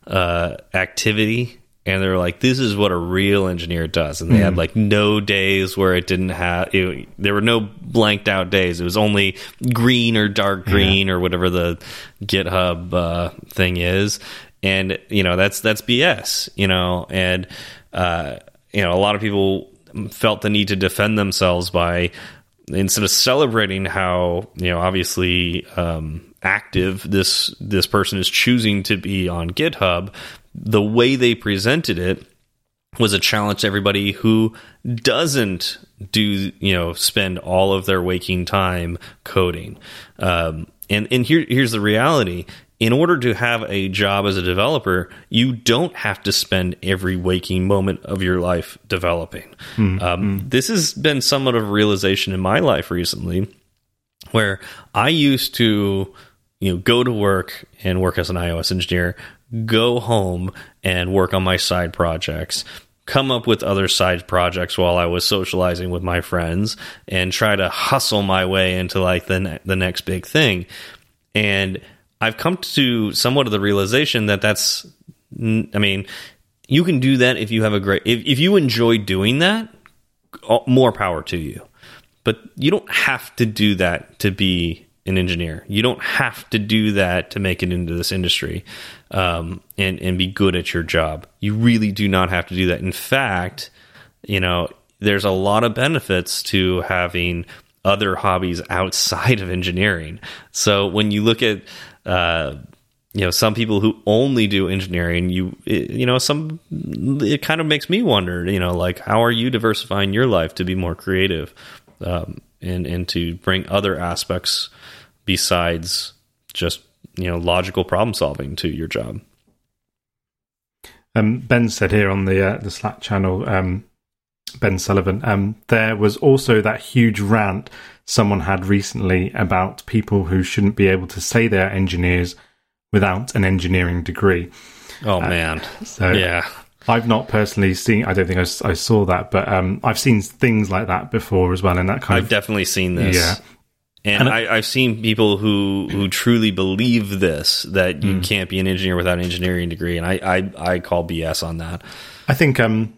uh, activity? And they're like, "This is what a real engineer does," and they mm. had like no days where it didn't have. It, there were no blanked out days. It was only green or dark green yeah. or whatever the GitHub uh, thing is and you know that's that's BS. You know, and uh, you know, a lot of people felt the need to defend themselves by instead of celebrating how you know obviously um, active this this person is choosing to be on GitHub, the way they presented it was a challenge to everybody who doesn't do you know spend all of their waking time coding. Um, and and here here's the reality: in order to have a job as a developer, you don't have to spend every waking moment of your life developing. Mm, um, mm. This has been somewhat of a realization in my life recently, where I used to, you know, go to work and work as an iOS engineer, go home and work on my side projects, come up with other side projects while I was socializing with my friends, and try to hustle my way into like the ne the next big thing, and I've come to somewhat of the realization that that's, I mean, you can do that if you have a great, if, if you enjoy doing that, more power to you. But you don't have to do that to be an engineer. You don't have to do that to make it into this industry um, and and be good at your job. You really do not have to do that. In fact, you know, there's a lot of benefits to having other hobbies outside of engineering. So when you look at uh, you know some people who only do engineering you you know some it kind of makes me wonder you know like how are you diversifying your life to be more creative um, and and to bring other aspects besides just you know logical problem solving to your job? Um, ben said here on the uh, the slack channel um, ben sullivan um, there was also that huge rant someone had recently about people who shouldn't be able to say they're engineers without an engineering degree. Oh uh, man, so yeah. I've not personally seen. I don't think I, I saw that, but um, I've seen things like that before as well. And that kind of I've of, definitely seen this. Yeah, and, and I, have seen people who who truly believe this that you mm. can't be an engineer without an engineering degree, and I I, I call BS on that. I think um,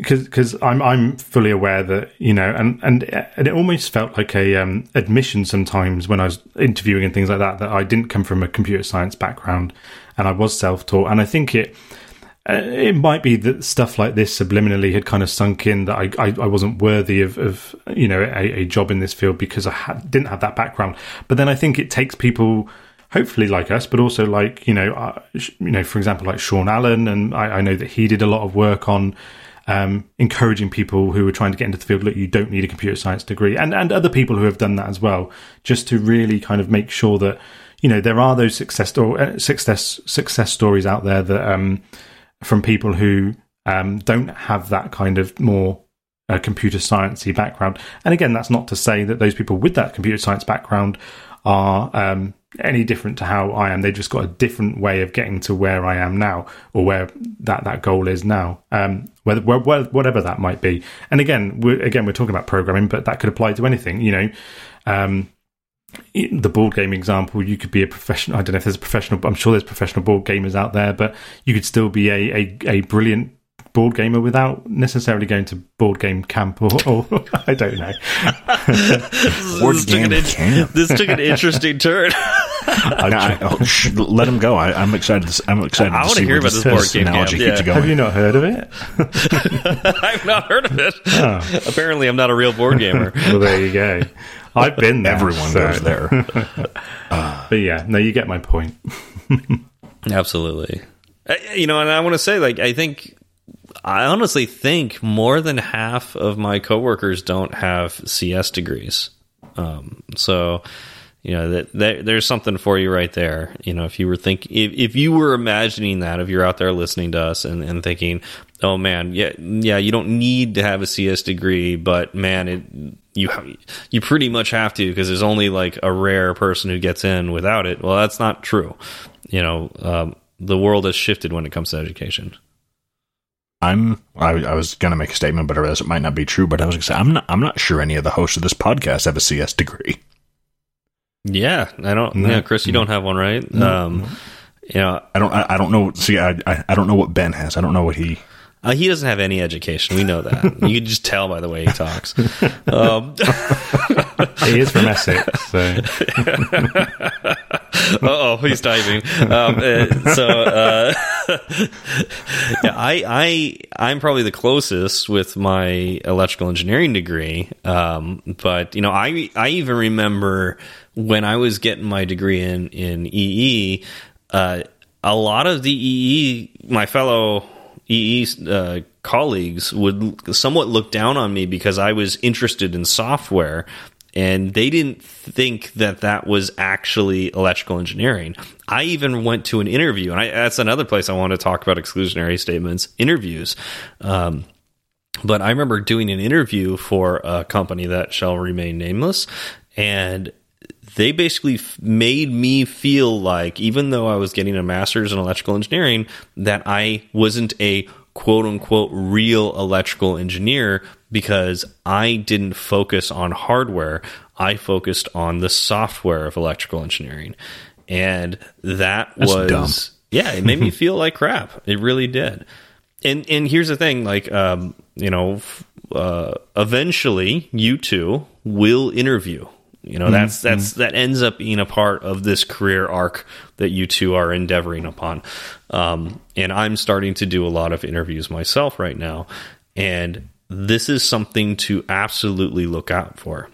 because I'm I'm fully aware that you know and and and it almost felt like a um, admission sometimes when I was interviewing and things like that that I didn't come from a computer science background and I was self taught and I think it uh, it might be that stuff like this subliminally had kind of sunk in that I I, I wasn't worthy of of you know a, a job in this field because I didn't have that background. But then I think it takes people hopefully like us, but also like you know, uh, you know, for example, like Sean Allen, and I, I, know that he did a lot of work on um, encouraging people who are trying to get into the field, look, you don't need a computer science degree, and and other people who have done that as well, just to really kind of make sure that you know there are those success or success success stories out there that um, from people who um, don't have that kind of more uh, computer sciencey background. And again, that's not to say that those people with that computer science background are um, any different to how I am. They've just got a different way of getting to where I am now, or where that that goal is now. Um, whatever that might be. And again, we're, again, we're talking about programming, but that could apply to anything. You know, um, the board game example, you could be a professional. I don't know if there's a professional. I'm sure there's professional board gamers out there, but you could still be a a, a brilliant board gamer without necessarily going to board game camp or, or [LAUGHS] I don't know. [LAUGHS] board this, game took an, this took an interesting turn. [LAUGHS] I, I, oh, sh- let him go. I, am excited. To, I'm excited. I, I want to hear about this board game analogy camp. Yeah. Have you not heard of it? I've not heard of it. Oh. Apparently, I'm not a real board gamer. well, there you go. I've been there. Everyone so. goes there. Uh, but yeah, no, you get my point. Absolutely. You know, and I want to say, like, I think I honestly think more than half of my coworkers don't have CS degrees. Um, so you know that, that, there's something for you right there. You know if you were thinking if, if you were imagining that if you're out there listening to us and, and thinking oh man yeah yeah you don't need to have a cs degree but man it you you pretty much have to because there's only like a rare person who gets in without it. Well that's not true. You know um, the world has shifted when it comes to education I'm I, I was gonna make a statement, but I realized it might not be true. But I was gonna say I'm not I'm not sure any of the hosts of this podcast have a CS degree. Yeah, I don't. No, yeah, Chris, you no. don't have one, right? No, um, you know, I don't. I, I don't know. See, I, I, I don't know what Ben has. I don't know what he. Uh, he doesn't have any education. We know that. you can just tell by the way he talks. Um, [LAUGHS] he is from Essex, so. [LAUGHS] oh, he's diving. Um, uh, so, uh, [LAUGHS] yeah, I, I, I'm probably the closest with my electrical engineering degree. Um, but you know, I, I even remember when I was getting my degree in in EE. Uh, a lot of the EE, my fellow EE uh, colleagues would somewhat look down on me because I was interested in software and they didn't think that that was actually electrical engineering. I even went to an interview, and I, that's another place I want to talk about exclusionary statements interviews. Um, but I remember doing an interview for a company that shall remain nameless, and they basically made me feel like, even though I was getting a master's in electrical engineering, that I wasn't a quote unquote real electrical engineer because I didn't focus on hardware. I focused on the software of electrical engineering. And that That's was, dumb. yeah, it made me feel like crap. It really did. And, and here's the thing, like, um, you know, uh, eventually you two will interview you know, that's that's that ends up being a part of this career arc that you two are endeavoring upon. Um, and I'm starting to do a lot of interviews myself right now, and this is something to absolutely look out for.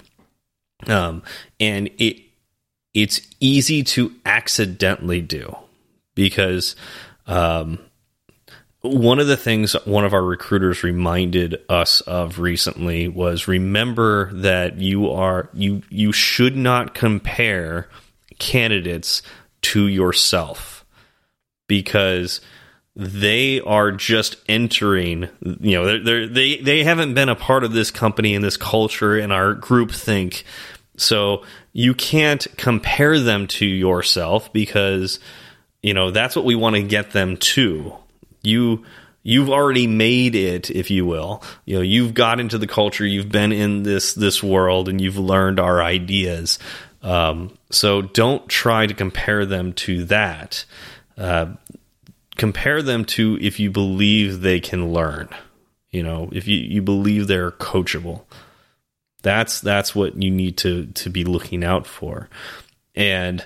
Um, and it it's easy to accidentally do because um, one of the things one of our recruiters reminded us of recently was remember that you are you you should not compare candidates to yourself because they are just entering you know they're, they're, they they haven't been a part of this company and this culture and our group think. So you can't compare them to yourself because you know that's what we want to get them to you you've already made it if you will. You know you've got into the culture you've been in this this world and you've learned our ideas. Um, so don't try to compare them to that. Uh, compare them to if you believe they can learn you know if you, you believe they're coachable. That's that's what you need to to be looking out for. And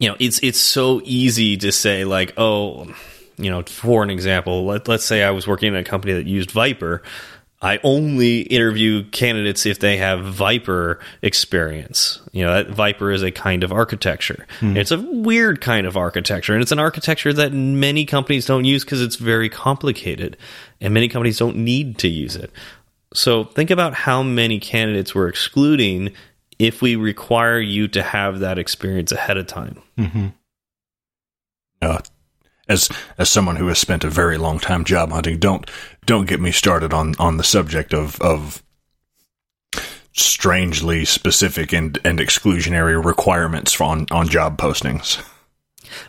you know it's it's so easy to say like oh you know, for an example, let, let's say I was working in a company that used Viper. I only interview candidates if they have Viper experience. You know, that Viper is a kind of architecture. Mm. It's a weird kind of architecture, and it's an architecture that many companies don't use because it's very complicated, and many companies don't need to use it. So think about how many candidates we're excluding if we require you to have that experience ahead of time. Mm -hmm. uh, as as someone who has spent a very long time job hunting, don't don't get me started on on the subject of of strangely specific and and exclusionary requirements on on job postings.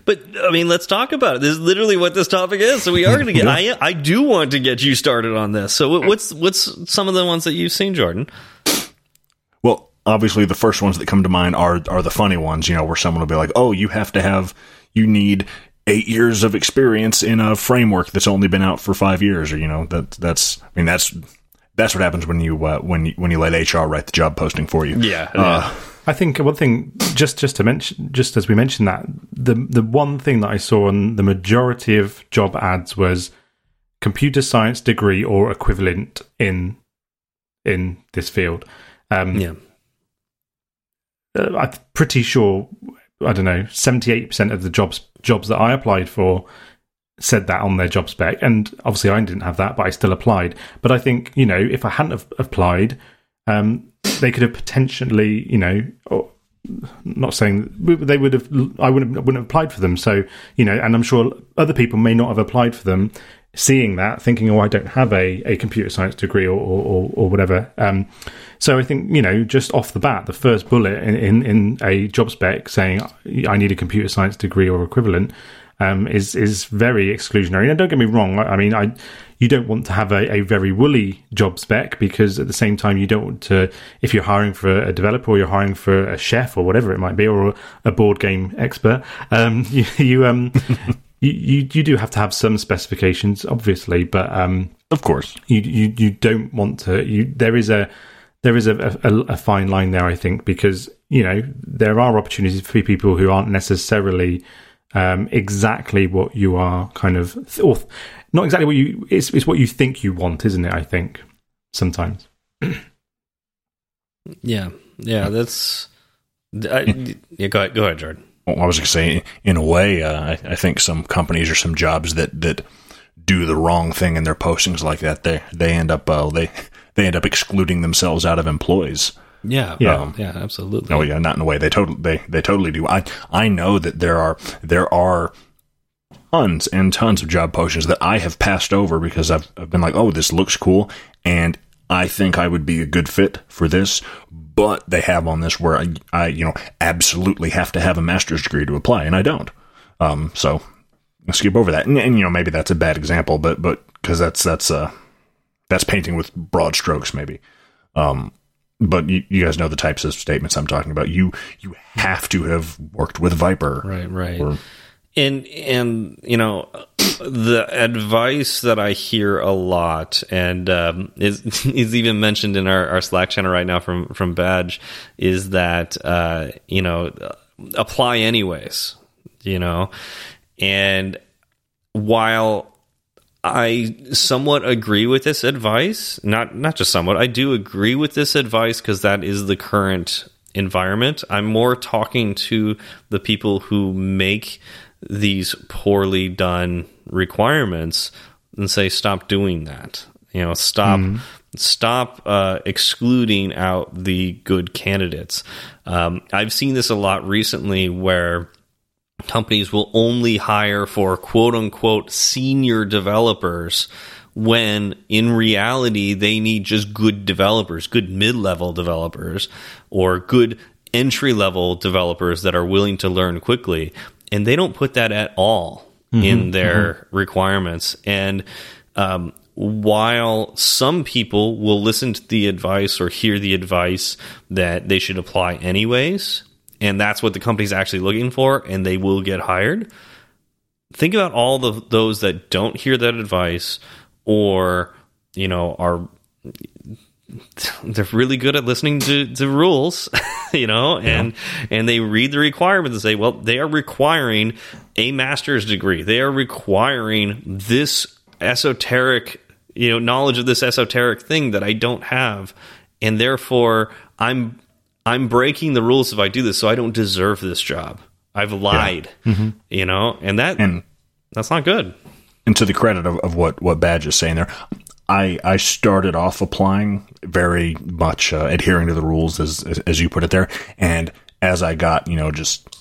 But I mean, let's talk about it. This is literally what this topic is. So we are going to get. yeah. I I do want to get you started on this. So what's what's some of the ones that you've seen, Jordan? Well, obviously the first ones that come to mind are are the funny ones. You know, where someone will be like, "Oh, you have to have." You need eight years of experience in a framework that's only been out for five years, or you know that that's I mean that's that's what happens when you uh, when you, when you let HR write the job posting for you. Yeah. Uh, I think one thing, just just to mention, just as we mentioned that the the one thing that I saw on the majority of job ads was computer science degree or equivalent in in this field. Um, yeah, uh, I'm pretty sure I don't know, 78% of the jobs jobs that I applied for said that on their job spec. And obviously I didn't have that, but I still applied. But I think, you know, if I hadn't have applied, um, they could have potentially, you know, or, not saying they would have, I wouldn't, wouldn't have applied for them. So, you know, and I'm sure other people may not have applied for them seeing that, thinking, oh, I don't have a, a computer science degree or, or, or whatever. Um, so I think, you know, just off the bat, the first bullet in, in, in a job spec saying I need a computer science degree or equivalent um, is is very exclusionary. And don't get me wrong, I, I mean, I you don't want to have a, a, very woolly job spec because at the same time you don't want to if you're hiring for a developer or you're hiring for a chef or whatever it might be or a board game expert um, [LAUGHS] you, you um you, you, you do have to have some specifications obviously but um of course you you, you don't want to you there is a there is a, a, a fine line there, I think, because you know there are opportunities for people who aren't necessarily um, exactly what you are kind of, or not exactly what you. It's, it's what you think you want, isn't it? I think sometimes. [CLEARS THROAT] yeah, yeah, that's. I, yeah, go ahead, go ahead, Jordan. Well, I was going to say, in a way, uh, I, I think some companies or some jobs that that do the wrong thing in their postings like that, they they end up uh, they [LAUGHS] they end up excluding themselves out of employees. Yeah, Yeah. um, yeah, absolutely. Oh yeah, not in a way. They totally they they totally do. I I know that there are there are tons and tons of job postings that I have passed over because I've, I've been like, oh, this looks cool, and I think I would be a good fit for this. But they have on this where I, I you know absolutely have to have a master's degree to apply, and I don't. Um, so skip over that, and, and you know maybe that's a bad example, but but because that's that's uh that's painting with broad strokes, maybe. Um, but you, you guys know the types of statements I'm talking about. You you have to have worked with Viper, Right, right. Or- and and you know the advice that I hear a lot and um, is [LAUGHS] is even mentioned in our, our Slack channel right now from from Badge is that uh, you know apply anyways, you know, and while I somewhat agree with this advice. Not not just somewhat. I do agree with this advice because that is the current environment. I'm more talking to the people who make these poorly done requirements and say stop doing that. You know, stop stop uh, excluding out the good candidates. Um, I've seen this a lot recently where companies will only hire for quote unquote senior developers when in reality they need just good developers, good mid level developers, or good entry level developers that are willing to learn quickly. And they don't put that at all in their requirements. And um, while some people will listen to the advice or hear the advice that they should apply anyways, and that's what the company's actually looking for, and they will get hired. Think about all the those that don't hear that advice, or you know are [LAUGHS] they're really good at listening to, to rules, [LAUGHS] you know, and and they read the requirements and say, well, they are requiring a master's degree. They are requiring this esoteric, you know, knowledge of this esoteric thing that I don't have, and therefore I'm I'm breaking the rules if I do this, so I don't deserve this job. I've lied, mm-hmm. you know, and that and that's not good. and to the credit of, of what what Badge is saying there, I I started off applying very much uh, adhering to the rules as, as as you put it there, and as I got you know just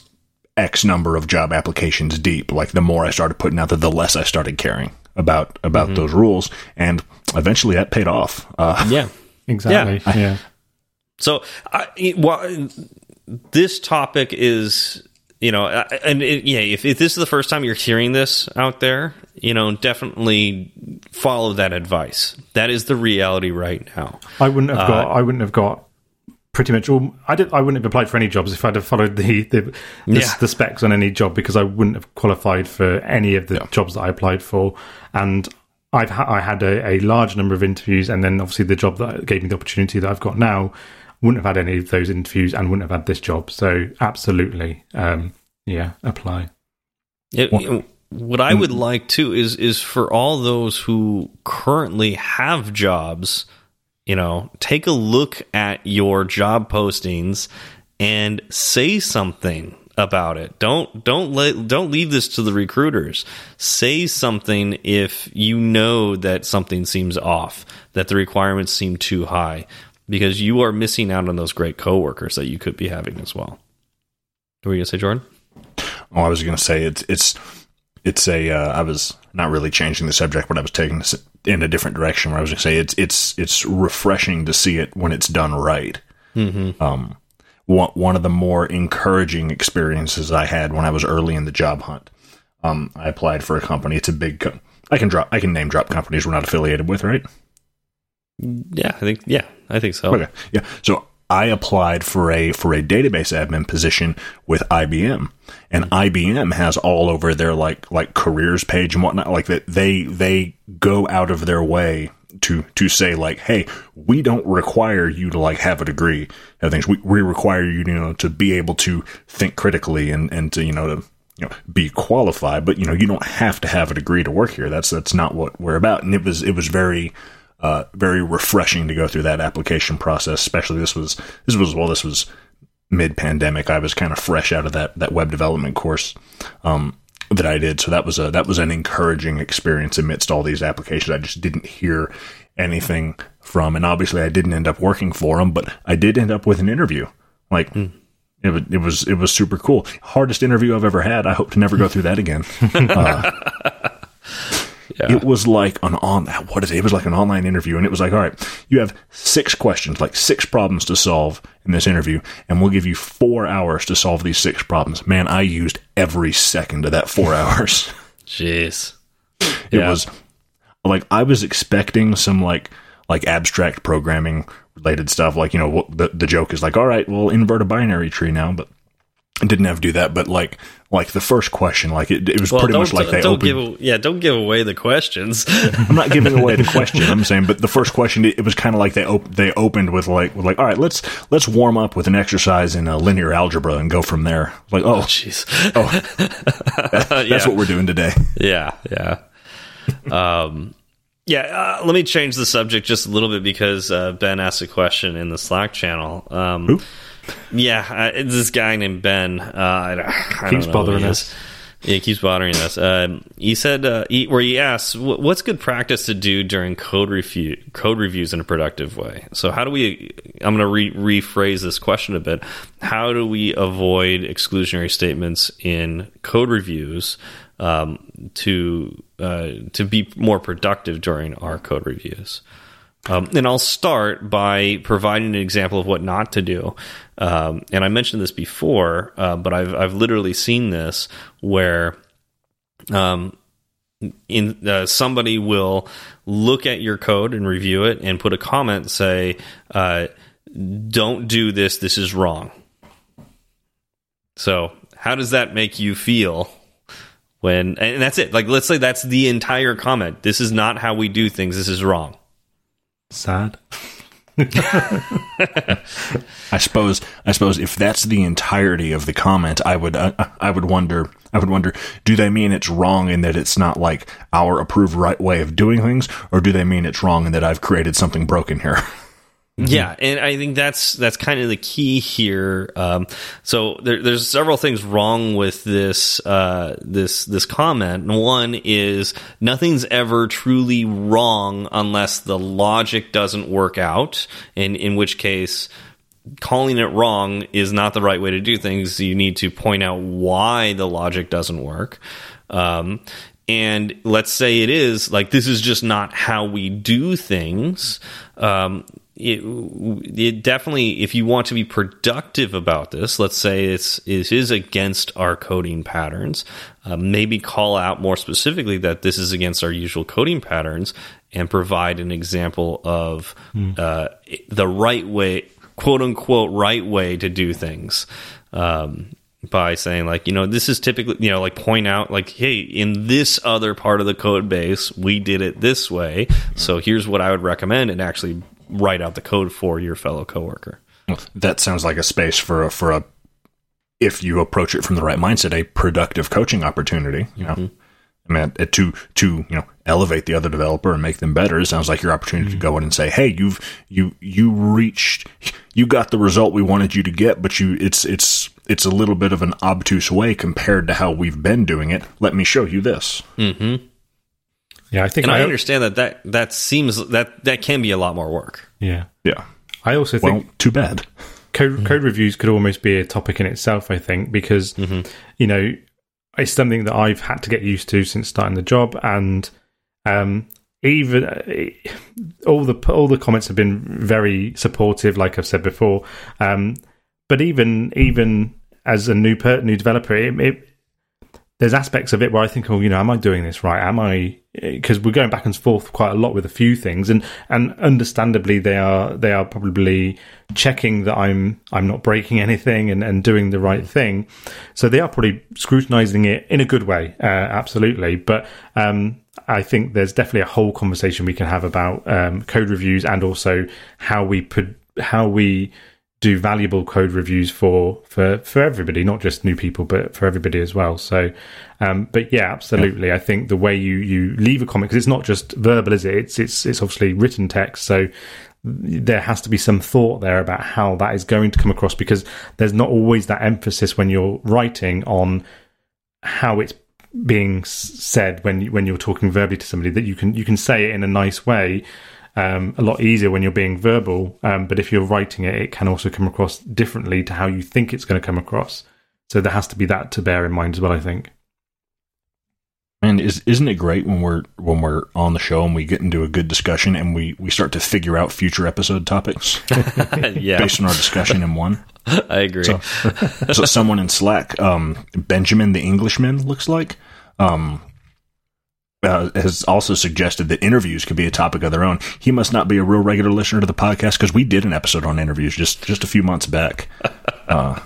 X number of job applications deep, like the more I started putting out there, the less I started caring about about those rules, and eventually that paid off. Uh, Yeah. [LAUGHS] Exactly. Yeah. So, I, well, this topic is, you know, and it, yeah, if, if this is the first time you're hearing this out there, you know, definitely follow that advice. That is the reality right now. I wouldn't have got. Uh, I wouldn't have got pretty much all. I did. I wouldn't have applied for any jobs if I'd have followed the the, the, Yeah. the specs on any job because I wouldn't have qualified for any of the Yeah. jobs that I applied for. And I've ha- I had a, a large number of interviews, and then obviously the job that gave me the opportunity that I've got now wouldn't have had any of those interviews and wouldn't have had this job. So absolutely, um, yeah, apply. It, Well- what I would like too is is for all those who currently have jobs, you know, take a look at your job postings and say something about it. Don't don't let don't leave this to the recruiters. Say something if you know that something seems off, that the requirements seem too high, because you are missing out on those great coworkers that you could be having as well. What were you gonna say, Jordan? Oh, I was going to say it's it's it's a. Uh, I was not really changing the subject, but I was taking this in a different direction. Where I was going to say it's it's it's refreshing to see it when it's done right. Mm-hmm. Um, one one of the more encouraging experiences I had when I was early in the job hunt. Um, I applied for a company. It's a big. Co- I can drop. I can name drop companies we're not affiliated with, right? Yeah, I think yeah, I think so. Okay. Yeah. So I applied for a for a database admin position with IBM, and IBM has all over their like like careers page and whatnot. Like that they they go out of their way to to say like, hey, we don't require you to like have a degree and things. We we require you, you know, to be able to think critically and and to you know to you know be qualified. But you know, you don't have to have a degree to work here. That's that's not what we're about. And it was it was very uh, very refreshing to go through that application process. Especially this was this was well this was mid pandemic. I was kind of fresh out of that that web development course. Um, that I did. So that was a that was an encouraging experience amidst all these applications. I just didn't hear anything from, and obviously I didn't end up working for them, but I did end up with an interview. Like mm. it, was, it was it was super cool. Hardest interview I've ever had. I hope to never go through that again. [LAUGHS] uh, yeah. It was like an on what is it? It was like an online interview, and it was like, all right, you have six questions, like six problems to solve in this interview, and we'll give you four hours to solve these six problems. Man, I used every second of that four [LAUGHS] hours. Jeez, it yeah. was like I was expecting some like like abstract programming related stuff. Like you know, the the joke is like, all right, we'll invert a binary tree now, but didn't have to do that, but like like the first question, like it, it was well, pretty much like they don't opened. Give, yeah, don't give away the questions. [LAUGHS] I'm not giving away the [LAUGHS] question. I'm saying, but the first question, it, it was kind of like they op- they opened with like with like, all right, let's let's warm up with an exercise in a linear algebra and go from there. Like, oh, jeez, oh, [LAUGHS] that, that's yeah. what we're doing today. Yeah, yeah. Um, yeah, uh, let me change the subject just a little bit because uh, Ben asked a question in the Slack channel. Um, yeah, uh, this guy named Ben. Uh, I, I keeps bothering us. Yeah, he keeps bothering us. Uh, he said, uh, he, where he asks, "What's good practice to do during code review code reviews in a productive way?" So, how do we? I'm going to re rephrase this question a bit. How do we avoid exclusionary statements in code reviews um, to uh, to be more productive during our code reviews? Um, and I'll start by providing an example of what not to do. Um, and I mentioned this before, uh, but I've I've literally seen this where, um, in uh, somebody will look at your code and review it and put a comment say, uh, "Don't do this. This is wrong." So, how does that make you feel? When and that's it. Like, let's say that's the entire comment. This is not how we do things. This is wrong. Sad. [LAUGHS] I suppose. I suppose if that's the entirety of the comment, I would. Uh, I would wonder. I would wonder. Do they mean it's wrong in that it's not like our approved right way of doing things, or do they mean it's wrong in that I've created something broken here? [LAUGHS] Mm-hmm. Yeah, and I think that's that's kind of the key here. Um, so there, there's several things wrong with this uh, this this comment. One is nothing's ever truly wrong unless the logic doesn't work out, and in which case calling it wrong is not the right way to do things. You need to point out why the logic doesn't work. Um, and let's say it is like this is just not how we do things. Um, it, it definitely, if you want to be productive about this, let's say it's it is against our coding patterns. Uh, maybe call out more specifically that this is against our usual coding patterns, and provide an example of mm. uh, the right way, quote unquote, right way to do things. Um, by saying like you know this is typically you know like point out like hey in this other part of the code base we did it this way so here's what i would recommend and actually write out the code for your fellow coworker. That sounds like a space for a, for a if you approach it from the right mindset, a productive coaching opportunity. You know, mm -hmm. I mean, to to you know elevate the other developer and make them better. It sounds like your opportunity mm -hmm. to go in and say, "Hey, you've you you reached, you got the result we wanted you to get, but you it's it's it's a little bit of an obtuse way compared to how we've been doing it. Let me show you this." Mm -hmm. Yeah, I think and I, I understand that, that that seems that that can be a lot more work. Yeah, yeah. I also think well, too bad. Code, mm-hmm. code reviews could almost be a topic in itself. I think because mm-hmm. you know it's something that I've had to get used to since starting the job, and um, even uh, all the all the comments have been very supportive, like I've said before. Um, but even even as a new per, new developer, it, it, there's aspects of it where I think, oh, you know, am I doing this right? Am I? Because we're going back and forth quite a lot with a few things, and and understandably, they are they are probably checking that I'm I'm not breaking anything and, and doing the right thing. So they are probably scrutinizing it in a good way, uh, absolutely. But um, I think there's definitely a whole conversation we can have about um, code reviews and also how we put how we do valuable code reviews for for for everybody, not just new people, but for everybody as well. So, um, but yeah, absolutely. Yeah. I think the way you you leave a comment because it's not just verbal, is it? It's it's it's obviously written text. So there has to be some thought there about how that is going to come across because there's not always that emphasis when you're writing on how it's being said when when you're talking verbally to somebody that you can you can say it in a nice way um, a lot easier when you're being verbal um, but if you're writing it it can also come across differently to how you think it's going to come across so there has to be that to bear in mind as well i think and is isn't it great when we're when we're on the show and we get into a good discussion and we we start to figure out future episode topics [LAUGHS] yeah. based on our discussion in one? [LAUGHS] I agree. So, so someone in Slack, um, Benjamin the Englishman looks like, um, uh, has also suggested that interviews could be a topic of their own. He must not be a real regular listener to the podcast because we did an episode on interviews just just a few months back. Uh,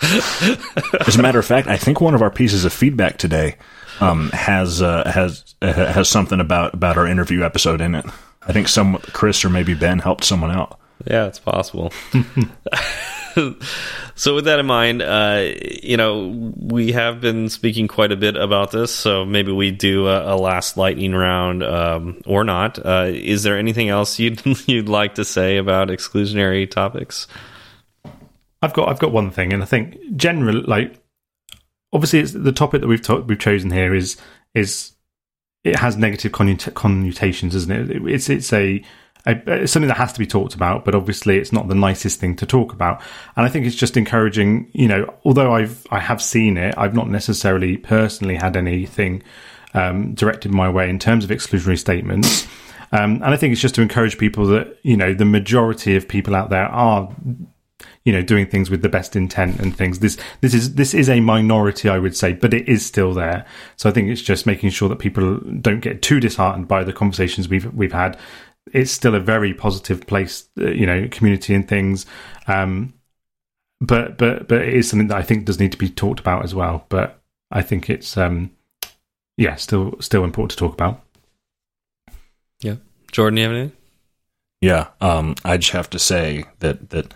[LAUGHS] as a matter of fact, I think one of our pieces of feedback today um, has uh, has uh, has something about about our interview episode in it. I think some Chris or maybe Ben helped someone out. Yeah, it's possible. [LAUGHS] [LAUGHS] so with that in mind, uh, you know, we have been speaking quite a bit about this, so maybe we do a, a last lightning round um, or not. Uh, is there anything else you'd [LAUGHS] you'd like to say about exclusionary topics? I've got I've got one thing, and I think generally, like obviously it's the topic that we've we've chosen here is is it has negative connotations, isn't it? It's it's a, it's something that has to be talked about, but obviously it's not the nicest thing to talk about. And I think it's just encouraging. You know, although I've I have seen it, I've not necessarily personally had anything um, directed my way in terms of exclusionary statements. Um, and I think it's just to encourage people that you know the majority of people out there are you know doing things with the best intent and things this this is this is a minority i would say but it is still there so i think it's just making sure that people don't get too disheartened by the conversations we've we've had it's still a very positive place uh, you know community and things. Um but but but it is something that i think does need to be talked about as well. But i think it's um yeah still still important to talk about. Yeah. Jordan you have anything? Yeah um i just have to say that that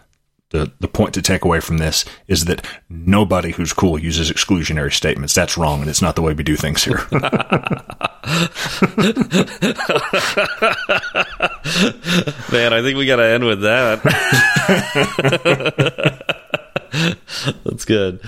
the, the point to take away from this is that nobody who's cool uses exclusionary statements. That's wrong, and it's not the way we do things here. [LAUGHS] Man, I think we got to end with that. [LAUGHS] That's good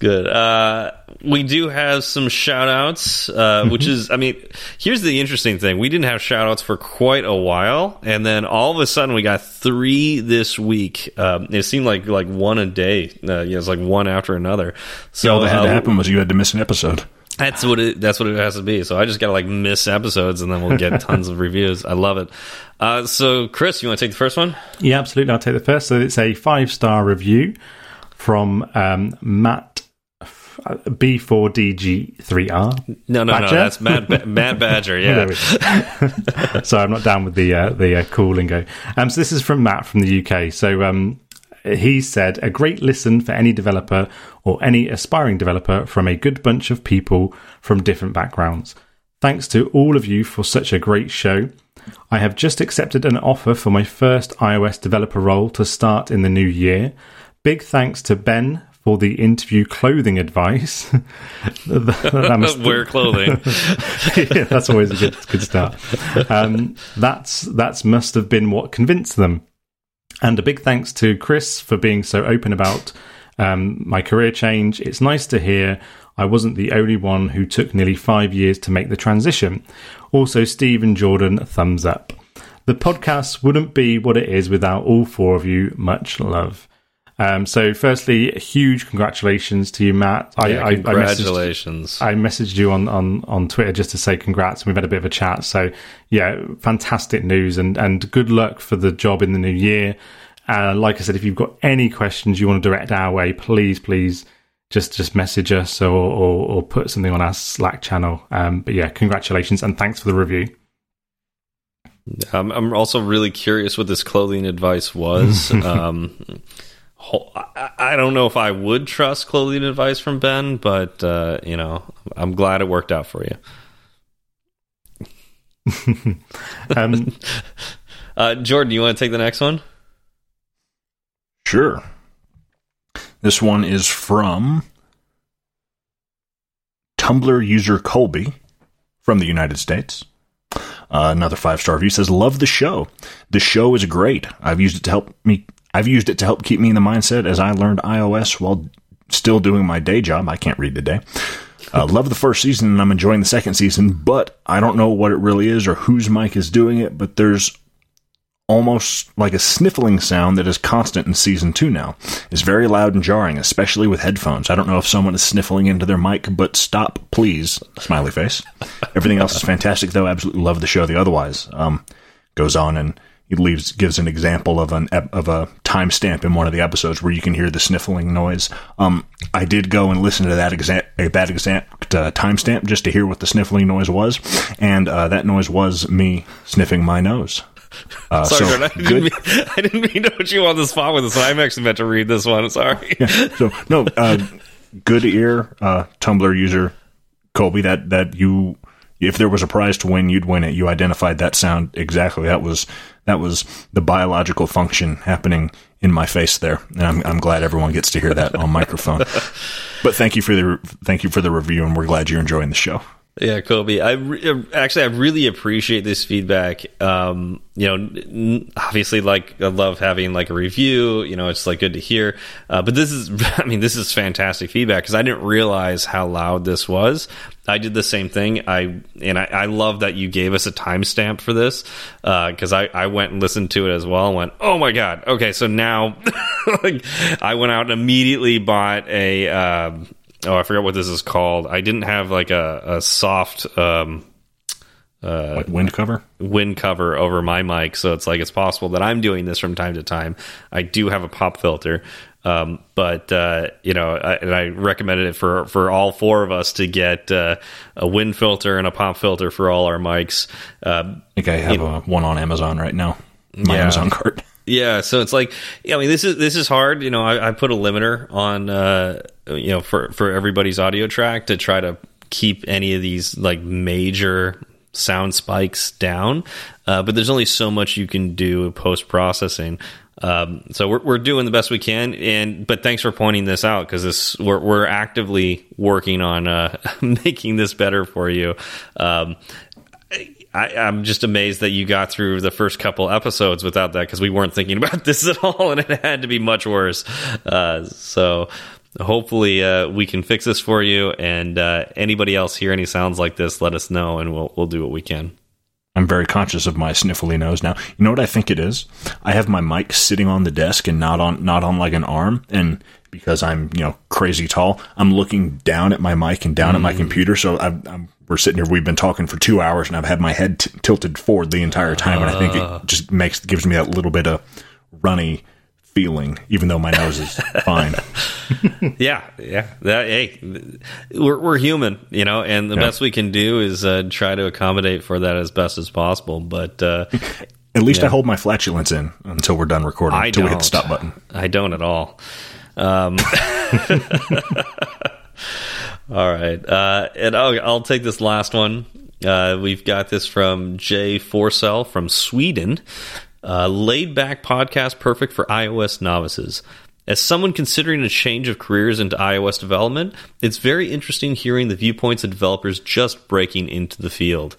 good. Uh, we do have some shout outs, uh, which mm-hmm. is, I mean, here's the interesting thing. We didn't have shout outs for quite a while. And then all of a sudden we got three this week. Um, it seemed like, like one a day. Uh, you know, it's like one after another. So yeah, all that had to uh, happen was you had to miss an episode. That's what it. That's what it has to be. So I just gotta like miss episodes, and then we'll get tons of [LAUGHS] reviews. I love it. Uh, so, Chris, you want to take the first one? Yeah, absolutely. I'll take the first. So it's a five star review from um, Matt B4DG3R. No, no, Badger? no. That's Matt, ba- [LAUGHS] Matt Badger. Yeah. [LAUGHS] Sorry, I'm not down with the uh, the uh, cool lingo. Um, so this is from Matt from the UK. So um, he said, "A great listen for any developer or any aspiring developer from a good bunch of people from different backgrounds. Thanks to all of you for such a great show." I have just accepted an offer for my first iOS developer role to start in the new year. Big thanks to Ben for the interview clothing advice. [LAUGHS] that [LAUGHS] must Wear clothing. [LAUGHS] yeah, that's always a good good start. Um, that's that's must have been what convinced them. And a big thanks to Chris for being so open about um, my career change. It's nice to hear I wasn't the only one who took nearly five years to make the transition. Also, Steve and Jordan, thumbs up. The podcast wouldn't be what it is without all four of you. Much love. Um, so, firstly, huge congratulations to you, Matt. I, yeah, congratulations. I messaged, I messaged, you on, on, on Twitter just to say congrats, and we've had a bit of a chat. So, yeah, fantastic news, and, and good luck for the job in the new year. Uh, like I said, if you've got any questions you want to direct our way, please, please just just message us or, or, or put something on our Slack channel. Um, but yeah, congratulations and thanks for the review. Um, I'm also really curious what this clothing advice was. [LAUGHS] um, I don't know if I would trust clothing advice from Ben, but uh, you know, I'm glad it worked out for you. [LAUGHS] um, [LAUGHS] uh, Jordan, you want to take the next one? Sure. This one is from Tumblr user Colby from the United States. Uh, another five star review says, "Love the show. The show is great. I've used it to help me. I've used it to help keep me in the mindset as I learned iOS while still doing my day job. I can't read today. Uh, love the first season and I'm enjoying the second season, but I don't know what it really is or whose mic is doing it. But there's almost like a sniffling sound that is constant in season two now. It's very loud and jarring, especially with headphones. I don't know if someone is sniffling into their mic, but stop, please. Smiley face. Everything else is fantastic, though. Absolutely love the show. The otherwise um, goes on and he leaves gives an example of an of a timestamp in one of the episodes where you can hear the sniffling noise. Um, I did go and listen to that exact that exact uh, timestamp just to hear what the sniffling noise was, and uh, that noise was me sniffing my nose. Uh, Sorry, so I, didn't mean, [LAUGHS] I didn't mean to put you on the spot with this one. I'm actually meant to read this one. Sorry. Yeah, so no, uh, good ear, uh, Tumblr user Colby. That that you, if there was a prize to win, you'd win it. You identified that sound exactly. That was that was the biological function happening in my face there, and I'm I'm glad everyone gets to hear that on microphone. [LAUGHS] But thank you for the thank you for the review, and we're glad you're enjoying the show. Yeah, Kobe. I re- actually I really appreciate this feedback. Um, you know, obviously, like I love having like a review. You know, it's like good to hear. Uh, but this is, [LAUGHS] I mean, this is fantastic feedback because I didn't realize how loud this was. I did the same thing. I and I, I love that you gave us a timestamp for this because uh, I I went and listened to it as well and went, oh my god, okay, so now [LAUGHS] like I went out and immediately bought a. Uh, oh, I forgot what this is called. I didn't have like a, a soft um, uh, like wind cover, wind cover over my mic, so it's like it's possible that I'm doing this from time to time. I do have a pop filter, um, but uh, you know, I, and I recommended it for for all four of us to get uh, a wind filter and a pop filter for all our mics. Uh, I think I have a, one on Amazon right now. My yeah. Amazon cart. Yeah, so it's like, yeah, I mean, this is this is hard. You know, I, I put a limiter on, uh, you know, for for everybody's audio track to try to keep any of these like major sound spikes down. Uh, but there's only so much you can do post processing. Um, so we're we're doing the best we can, and but thanks for pointing this out because this we're we're actively working on uh, [LAUGHS] making this better for you. Um, I, am just amazed that you got through the first couple episodes without that because we weren't thinking [LAUGHS] about this at all, and it had to be much worse. Uh, so hopefully uh, we can fix this for you. And uh, anybody else hear any sounds like this, let us know, and we'll we'll do what we can. I'm very conscious of my sniffly nose now. You know what I think it is? I have my mic sitting on the desk and not on not on like an arm, and because I'm you know crazy tall, I'm looking down at my mic and down mm. at my mm. computer. So i am we're sitting here. We've been talking for two hours, and I've had my head tilted forward the entire time, and I think it uh. just makes gives me that little bit of runny feeling, even though my nose is [LAUGHS] fine. [LAUGHS] yeah, yeah. That, hey, we're we're human, you know, and the yeah. best we can do is uh, try to accommodate for that as best as possible. But uh, [LAUGHS] at least yeah. I hold my flatulence in until we're done recording. I until don't. we hit the stop button. I don't at all. Um, all right, uh, and I'll, I'll, take this last one. Uh, we've got this from Jay Forsell from Sweden. Uh, laid back podcast, perfect for iOS novices. As someone considering a change of careers into iOS development, it's very interesting hearing the viewpoints of developers just breaking into the field.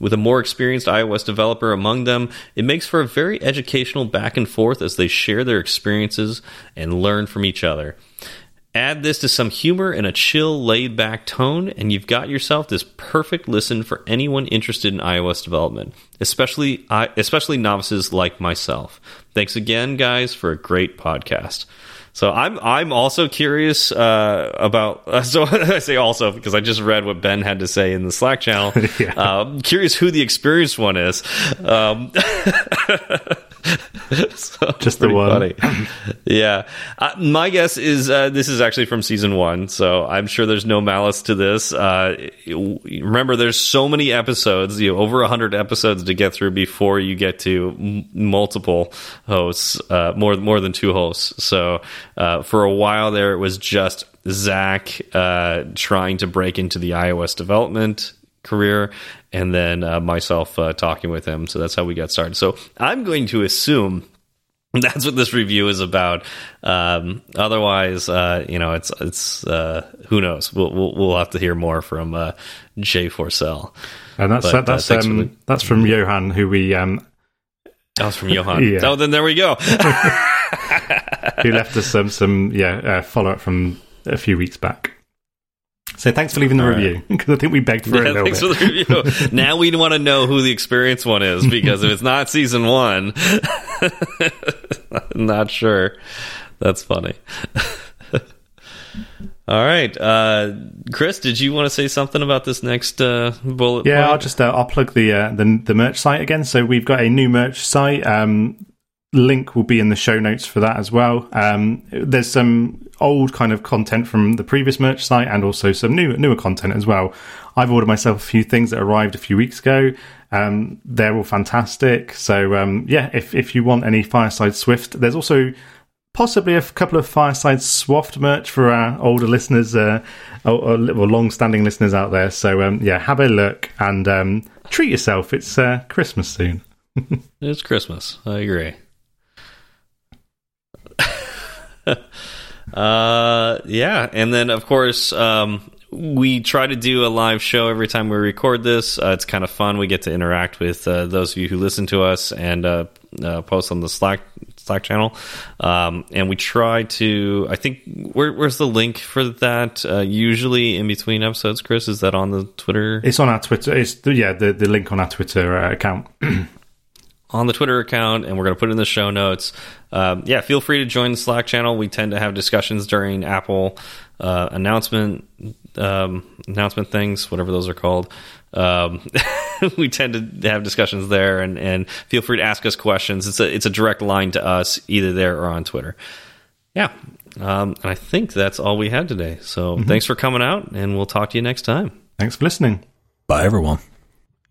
With a more experienced iOS developer among them, it makes for a very educational back and forth as they share their experiences and learn from each other. Add this to some humor and a chill, laid back tone, and you've got yourself this perfect listen for anyone interested in iOS development, especially, especially novices like myself. Thanks again, guys, for a great podcast. So I'm I'm also curious uh, about. Uh, [LAUGHS] so I say also because I just read what Ben had to say in the Slack channel. [LAUGHS] yeah. uh, curious who the experienced one is. Um, [LAUGHS] [LAUGHS] so Just the one. [LAUGHS] Yeah. Uh, my guess is uh, this is actually from season one, so I'm sure there's no malice to this. Uh, remember, there's so many episodes, you know, over 100 episodes to get through before you get to multiple hosts, uh, more more than two hosts. So uh, for a while there, it was just Zach uh, trying to break into the iOS development career, and then uh, myself uh, talking with him. So that's how we got started. So I'm going to assume [LAUGHS] that's what this review is about. Um, otherwise, uh, you know, it's it's uh, who knows. We'll, we'll, we'll have to hear more from uh, Jay Forsell. And that's But, uh, that's um, the- that's from Johan, who we um, That was from Johan. [LAUGHS] Yeah. Oh, then there we go. [LAUGHS] who left us some some yeah uh, follow up from a few weeks back. So thanks for leaving the All right. review [LAUGHS] because I think we begged for it a Yeah, little thanks bit. for the review. [LAUGHS] now we want to know who the experienced one is because if it's not season one, [LAUGHS] not sure. That's funny. All right, uh, Chris, did you want to say something about this next uh, bullet? Yeah, point? I'll just uh, I'll plug the, uh, the the merch site again. So we've got a new merch site. Um, link will be in the show notes for that as well. Um, there's some old kind of content from the previous merch site and also some new newer content as well. I've ordered myself a few things that arrived a few weeks ago. Um, they're all fantastic. So um, yeah, if if you want any Fireside Swift, there's also possibly a couple of Fireside Swaft merch for our older listeners uh, or, or long-standing listeners out there. So um, yeah, have a look and um, treat yourself. It's uh, Christmas soon. [LAUGHS] It's Christmas. I agree. [LAUGHS] uh, yeah, and then of course um, we try to do a live show every time we record this. Uh, it's kind of fun. We get to interact with uh, those of you who listen to us and uh, uh, post on the Slack Slack channel. Um, and we try to. I think where, where's the link for that? Uh, usually in between episodes, Chris, is that on the Twitter? It's on our Twitter. It's the, yeah, the the link on our Twitter uh, account. [CLEARS THROAT] on the Twitter account, and we're going to put it in the show notes. Um, yeah, feel free to join the Slack channel. We tend to have discussions during Apple uh, announcement um, announcement things, whatever those are called. Um, [LAUGHS] we tend to have discussions there, and, and feel free to ask us questions. It's a it's a direct line to us, either there or on Twitter. Yeah, um, and I think that's all we had today. So thanks for coming out, and we'll talk to you next time. Thanks for listening. Bye, everyone.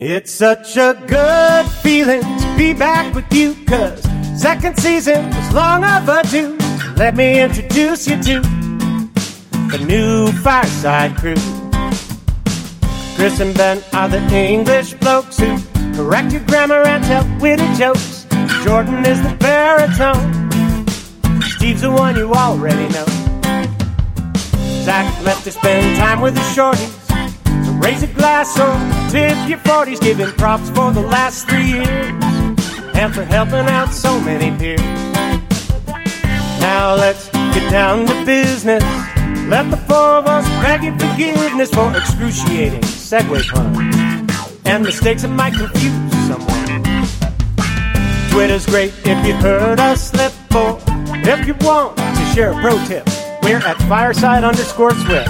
It's such a good feeling to be back with you, cause second season was long overdue. Let me introduce you to the new Fireside Crew. Chris and Ben are the English blokes who correct your grammar and tell witty jokes. Jordan is the baritone. Steve's the one you already know. Zach left to spend time with the shorties. Raise a glass or tip your 40s, giving props for the last three years and for helping out so many peers. Now let's get down to business. Let the four of us beg your forgiveness for excruciating segue puns and mistakes that might confuse someone. Twitter's great if you heard us slip, or if you want to share a pro tip, we're at fireside underscore swift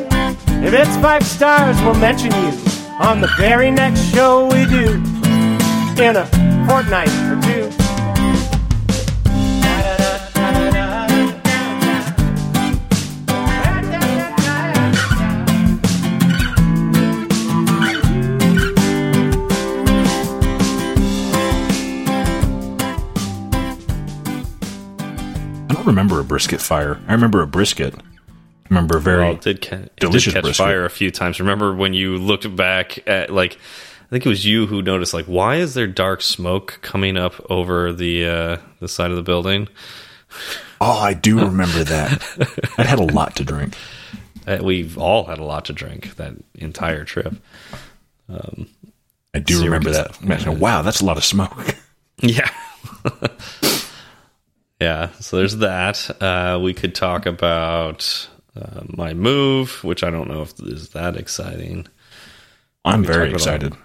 If it's five stars, we'll mention you on the very next show we do in a fortnight or two. I don't remember a brisket fire. I remember a brisket. Remember very Well, it did, ca- it did catch brisket. fire a few times. Remember when you looked back at like, I think it was you who noticed like, why is there dark smoke coming up over the uh, the side of the building? Oh, I do [LAUGHS] remember that. I had a lot to drink. Uh, we've all had a lot to drink that entire trip. Um, I do remember that. Man, wow, that's a lot of smoke. [LAUGHS] Yeah. [LAUGHS] yeah. So there's that. Uh, we could talk about uh, my move, which I don't know if is that exciting. I'm very excited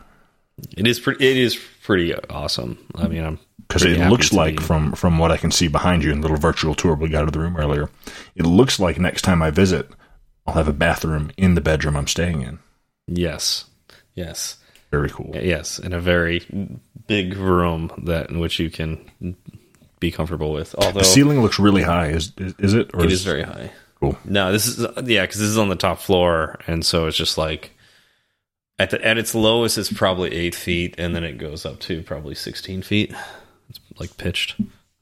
It is pretty. It is pretty awesome. I mean, I'm because it looks like be- from from what I can see behind you in the little virtual tour we got out of the room earlier, it looks like next time I visit, I'll have a bathroom in the bedroom I'm staying in. Yes. Yes. Very cool. Yes, in a very big room that in which you can be comfortable with. Although The ceiling looks really high. Is is, is it? Or it is very high. Cool. No, this is yeah, because this is on the top floor, and so it's just like at the at its lowest, it's probably eight feet, and then it goes up to probably sixteen feet. It's like pitched.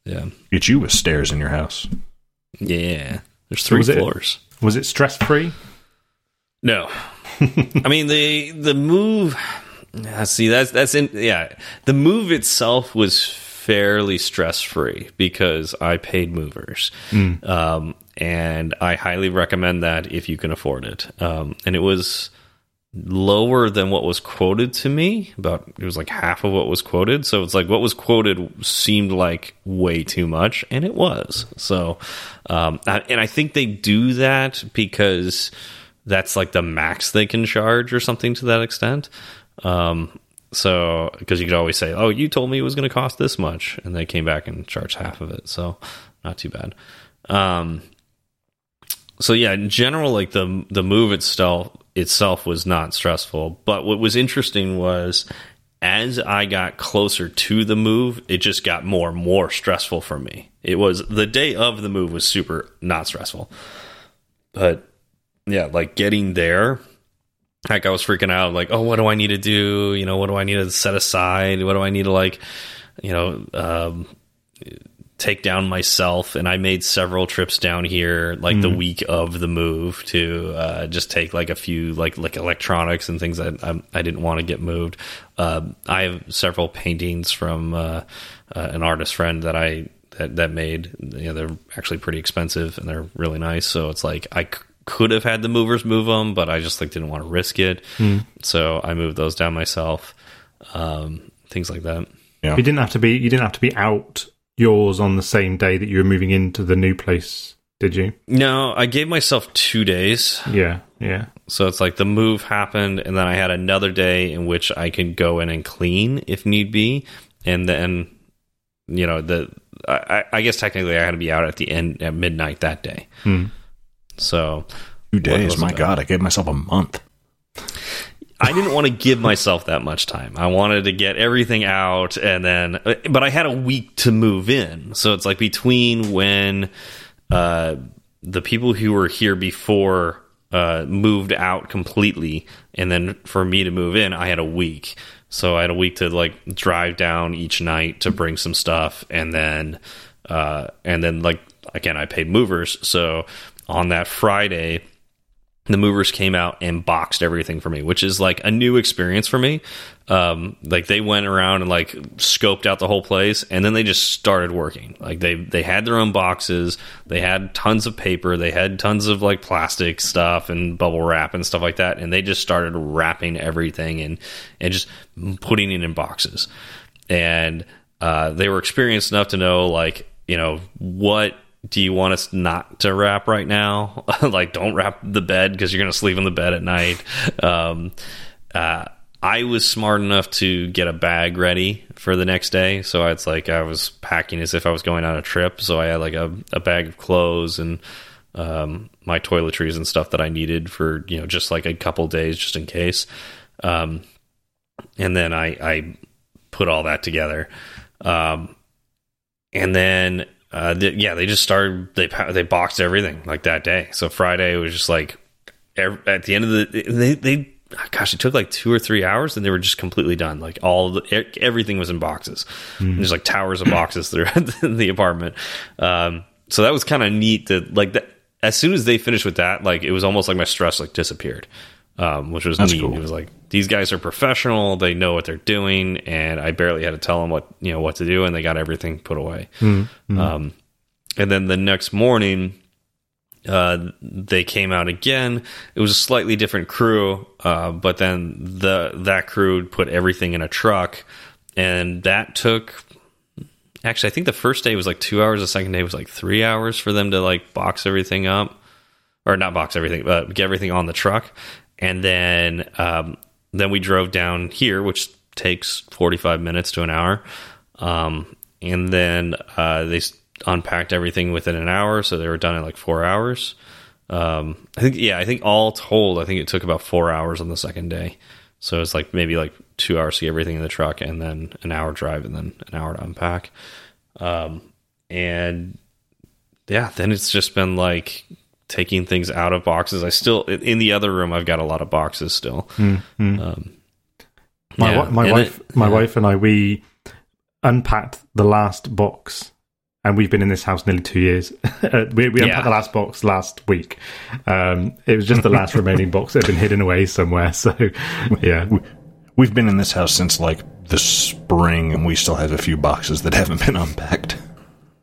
Yeah, Get you with stairs in your house. yeah. There's three was it- floors. Was it stress free? No, [LAUGHS] I mean the the move. ah, See, that's that's in yeah. The move itself was fairly stress free because I paid movers, um, and I highly recommend that if you can afford it. Um, and it was lower than what was quoted to me. About it was like half of what was quoted. So it's like what was quoted seemed like way too much, and it was. So, um, and I think they do that because that's like the max they can charge or something to that extent. Um, so because you could always say, "Oh, you told me it was going to cost this much," and they came back and charged half of it. So not too bad. Um, so yeah, in general, like the the move itself itself was not stressful. But what was interesting was as I got closer to the move, it just got more and more stressful for me. It was the day of the move was super not stressful, but yeah, like getting there. Like I was freaking out, like, oh, what do I need to do? You know, what do I need to set aside? What do I need to like, you know, um, take down myself and I made several trips down here like the week of the move to uh, just take like a few like like electronics and things that I, I didn't want to get moved. Um I have several paintings from uh, uh, an artist friend that I that that made. You know, they're actually pretty expensive and they're really nice. So it's like I could have had the movers move them, but I just like didn't want to risk it. So I moved those down myself. Um, things like that. Yeah. You didn't have to be. You didn't have to be out yours on the same day that you were moving into the new place, did you? No, I gave myself two days. Yeah, yeah. So it's like the move happened, and then I had another day in which I could go in and clean if need be, and then you know the I, I guess technically I had to be out at the end at midnight that day. Hmm. So Two days. My bad. God, I gave myself a month. I didn't want to give myself that much time. I wanted to get everything out, and then but I had a week to move in. So it's like between when uh, the people who were here before uh, moved out completely, and then for me to move in, I had a week. So I had a week to like drive down each night to bring some stuff, and then uh, and then like again, I paid movers. So on that Friday, the movers came out and boxed everything for me, which is like a new experience for me. Um, like they went around and like scoped out the whole place, and then they just started working. Like they they had their own boxes, they had tons of paper, they had tons of like plastic stuff and bubble wrap and stuff like that, and they just started wrapping everything and and just putting it in boxes. And uh, they were experienced enough to know like you know what do you want us not to wrap right now? [LAUGHS] like, don't wrap the bed because you're going to sleep in the bed at night. Um, uh, I was smart enough to get a bag ready for the next day. So it's like I was packing as if I was going on a trip. So I had like a, a bag of clothes and um, my toiletries and stuff that I needed for, you know, just like a couple days just in case. Um, and then I, I put all that together. Um, and then uh, th- yeah, they just started. They they boxed everything like that day. So Friday was just like ev at the end of the they they gosh, it took like two or three hours, and they were just completely done. Like all the, everything was in boxes. There's like towers of boxes [LAUGHS] throughout the apartment. Um, so that was kind of neat. To like that as soon as they finished with that, like it was almost like my stress like disappeared. Um, which was That's neat. cool. It was like these guys are professional; they know what they're doing, and I barely had to tell them what you know what to do, and they got everything put away. Um, and then the next morning, uh, they came out again. It was a slightly different crew, uh, but then the that crew put everything in a truck, and that took. Actually, I think the first day was like two hours. The second day was like three hours for them to like box everything up, or not box everything, but get everything on the truck. And then um, then we drove down here, which takes forty five minutes to an hour. Um, and then uh, they unpacked everything within an hour, so they were done in like four hours. Um, I think, yeah, I think all told, I think it took about four hours on the second day. So it's like maybe like two hours to get everything in the truck, and then an hour drive, and then an hour to unpack. Um, and yeah, then it's just been like taking things out of boxes. I still in the other room, I've got a lot of boxes still. Um, My, yeah, my and wife, it- my yeah. wife and I, we unpacked the last box, and we've been in this house nearly two years. [LAUGHS] we we Yeah. unpacked the last box last week. Um, it was just the last [LAUGHS] remaining box that had been hidden away somewhere. So, yeah, We, we've been in this house since like the spring, and we still have a few boxes that haven't been unpacked.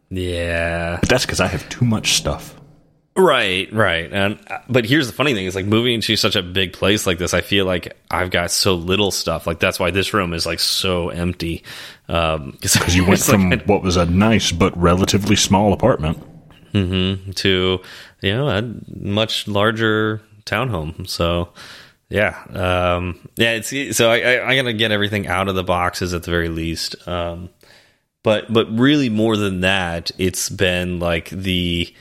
Yeah, But that's because I have too much stuff. Right, right. And uh, but here's the funny thing: is like moving into such a big place like this. I feel like I've got so little stuff. Like that's why this room is like so empty. Um, [LAUGHS] Because you went it's like from what was a nice but relatively small apartment. to you know a much larger townhome. So yeah, um, yeah. It's so I, I, I gotta get everything out of the boxes at the very least. Um, but but really more than that, it's been like the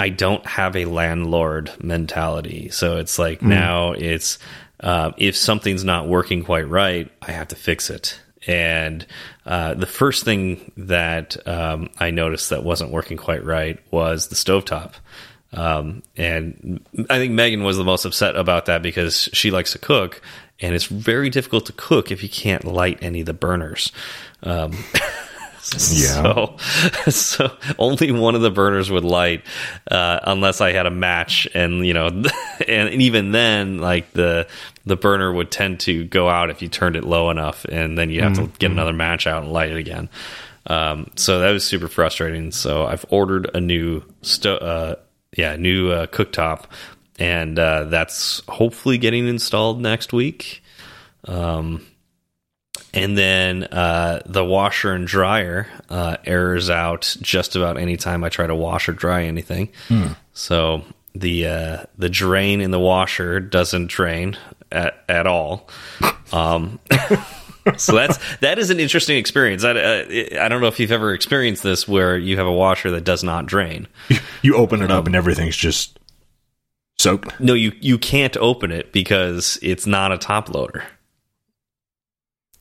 I don't have a landlord mentality. So it's like now it's uh, if something's not working quite right, I have to fix it. And uh, the first thing that um, I noticed that wasn't working quite right was the stovetop. Um, and I think Megan was the most upset about that because she likes to cook, and it's very difficult to cook if you can't light any of the burners. Um. [LAUGHS] [LAUGHS] so, [LAUGHS] so only one of the burners would light, uh, unless I had a match, and you know, and, [LAUGHS] and even then, like the the burner would tend to go out if you turned it low enough, and then you have to get another match out and light it again. Um, so that was super frustrating. So I've ordered a new sto- uh, yeah, new uh, cooktop, and uh, that's hopefully getting installed next week. Um, and then uh, the washer and dryer uh, errors out just about any time I try to wash or dry anything. So the uh, the drain in the washer doesn't drain at, at all. Um, [LAUGHS] so that's that is an interesting experience. I, uh, I don't know if you've ever experienced this where you have a washer that does not drain. You open it up and everything's just soaked. No, you you can't open it because it's not a top loader.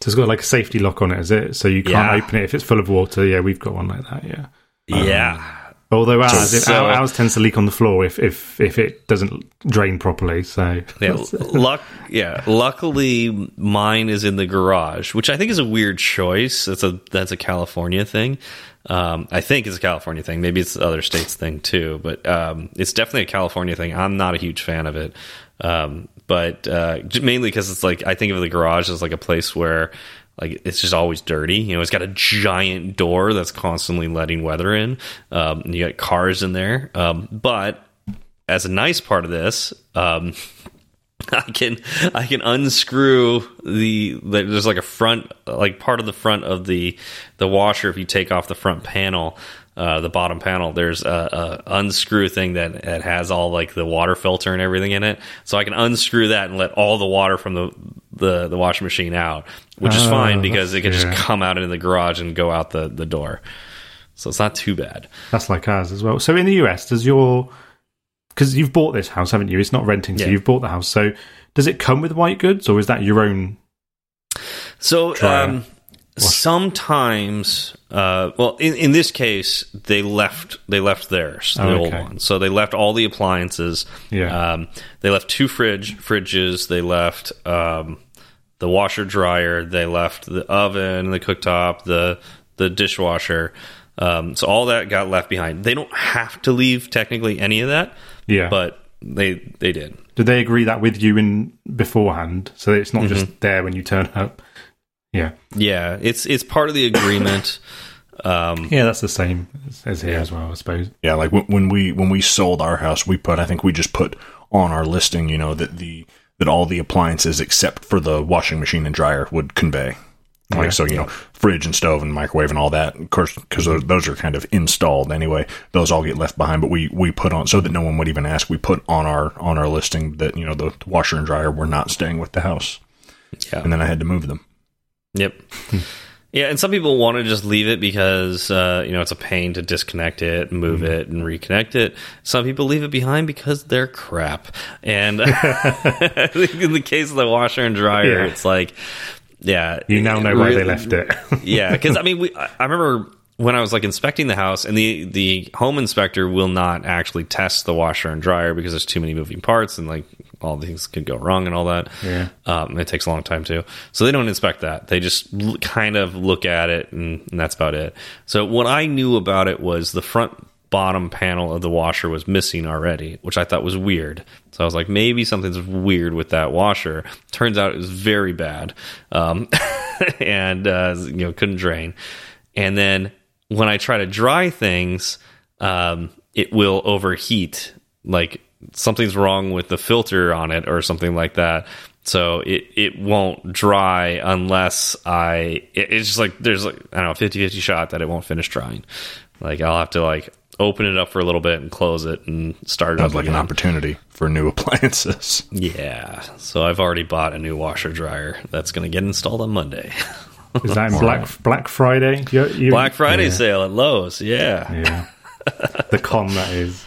So it's got like a safety lock on it, is it? So you can't Yeah. open it if it's full of water. Yeah, we've got one like that. Yeah. Yeah. Although ours, it, So- ours tends to leak on the floor if if if it doesn't drain properly. So Yeah, [LAUGHS] luck. Yeah, luckily mine is in the garage, which I think is a weird choice. That's a that's a California thing. Um, I think it's a California thing. Maybe it's other states thing too, but um, it's definitely a California thing. I'm not a huge fan of it, um, but uh, mainly because it's like I think of the garage as like a place where like it's just always dirty. You know, it's got a giant door that's constantly letting weather in. Um, and you got cars in there, um, but as a nice part of this, um, [LAUGHS] I can I can unscrew the there's like a front like part of the front of the the washer if you take off the front panel uh, the bottom panel there's a, a unscrew thing that, that has all like the water filter and everything in it so I can unscrew that and let all the water from the the, the washing machine out which is Oh, fine because it can yeah. just come out into the garage and go out the the door so it's not too bad That's like ours as well. So in the US, does your because you've bought this house, haven't you? It's not renting, so Yeah. you've bought the house. So does it come with white goods, or is that your own? So um, sometimes, uh, well, in, in this case, they left they left theirs, the Oh, old okay. one. So they left all the appliances. Yeah. Um, they left two fridge fridges. They left um, the washer dryer. They left the oven, the cooktop, the the dishwasher. Um, so all that got left behind. They don't have to leave technically any of that, Yeah, but they they did. did they agree that with you in beforehand, so it's not Mm-hmm. just there when you turn up? Yeah, Yeah, it's it's part of the agreement. [COUGHS] um, yeah, that's the same as, as here as well, I suppose. Yeah, like when, when we when we sold our house, we put I think we just put on our listing, you know, that the that all the appliances except for the washing machine and dryer would convey. Like Yeah. so, you know, fridge and stove and microwave and all that. Of course, because those, those are kind of installed anyway. Those all get left behind, but we we put on so that no one would even ask. We put on our on our listing that you know the washer and dryer were not staying with the house, yeah. and then I had to move them. Yep. [LAUGHS] Yeah, and some people want to just leave it because uh, you know it's a pain to disconnect it, move Mm-hmm. it, and reconnect it. Some people leave it behind because they're crap. And [LAUGHS] in the case of the washer and dryer, Yeah. it's like, yeah, You now know why they left it. [LAUGHS] yeah, because I mean, we, I I remember when I was like inspecting the house, and the the home inspector will not actually test the washer and dryer because there's too many moving parts, and like all things could go wrong and all that. Yeah. um, it takes a long time too, so they don't inspect that. They just l- kind of look at it, and, and that's about it. So what I knew about it was the front bottom panel of the washer was missing already, which I thought was weird. So I was like, maybe something's weird with that washer. Turns out it was very bad, um, [LAUGHS] and uh, you know couldn't drain. And then when I try to dry things, um, it will overheat. Like something's wrong with the filter on it or something like that. So it, it won't dry unless I. It, it's just like there's like I don't know 50 50 shot that it won't finish drying. Like I'll have to like open it up for a little bit and close it and start it Sounds up like an opportunity for new [LAUGHS] appliances. Yeah. So I've already bought a new washer dryer that's going to get installed on Monday. [LAUGHS] Is that in [LAUGHS] Black Black Friday? You, you, Black Friday yeah. sale at Lowe's. Yeah. Yeah. the con that is.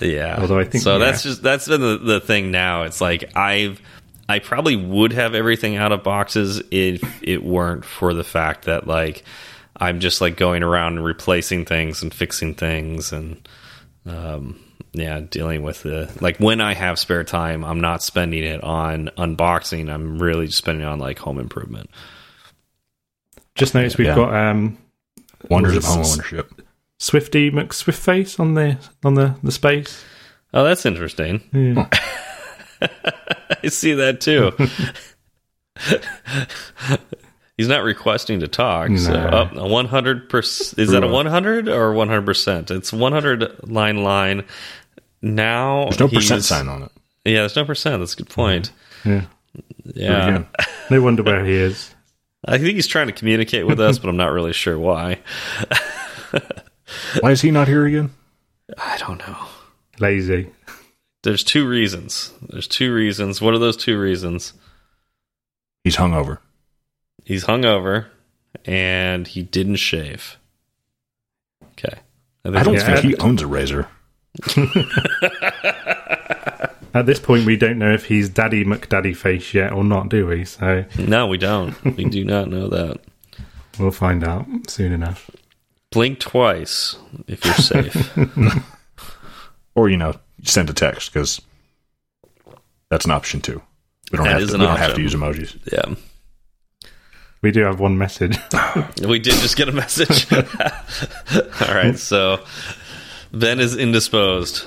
Yeah. Although I think- so. yeah. That's just that's been the, the thing now. It's like I've I probably would have everything out of boxes if it weren't for the fact that like I'm just like going around and replacing things and fixing things and um yeah, dealing with the like when I have spare time, I'm not spending it on unboxing. I'm really just spending it on like home improvement. Just noticed we've Yeah. got um, Wonders of Was home ownership. Swifty McSwiftface on the on the the space. Oh, that's interesting. Yeah. [LAUGHS] I see that too. [LAUGHS] He's not requesting to talk. So No. Oh, up a one hundred percent. Is that a one hundred or one hundred percent? It's one hundred line line. Now There's no percent sign on it. Yeah, there's no percent. That's a good point. yeah. Yeah, Again, No wonder where he is. [LAUGHS] I think he's trying to communicate with us, but I'm not really sure why. Why is he not here again? I don't know. Lazy. There's two reasons. There's two reasons. What are those two reasons? He's hungover. He's hungover and he didn't shave. Okay. I don't Yeah. think he owns a razor. [LAUGHS] At this point, we don't know if he's Daddy McDaddy face yet or not, do we? So No, we don't. We do not know that. we'll find out soon enough. Blink twice if you're safe. [LAUGHS] Or, you know, send a text because that's an option too. We don't, have to, we don't have to use emojis. yeah. We do have one message. [LAUGHS] We did just get a message. [LAUGHS] All right. So Ben is indisposed.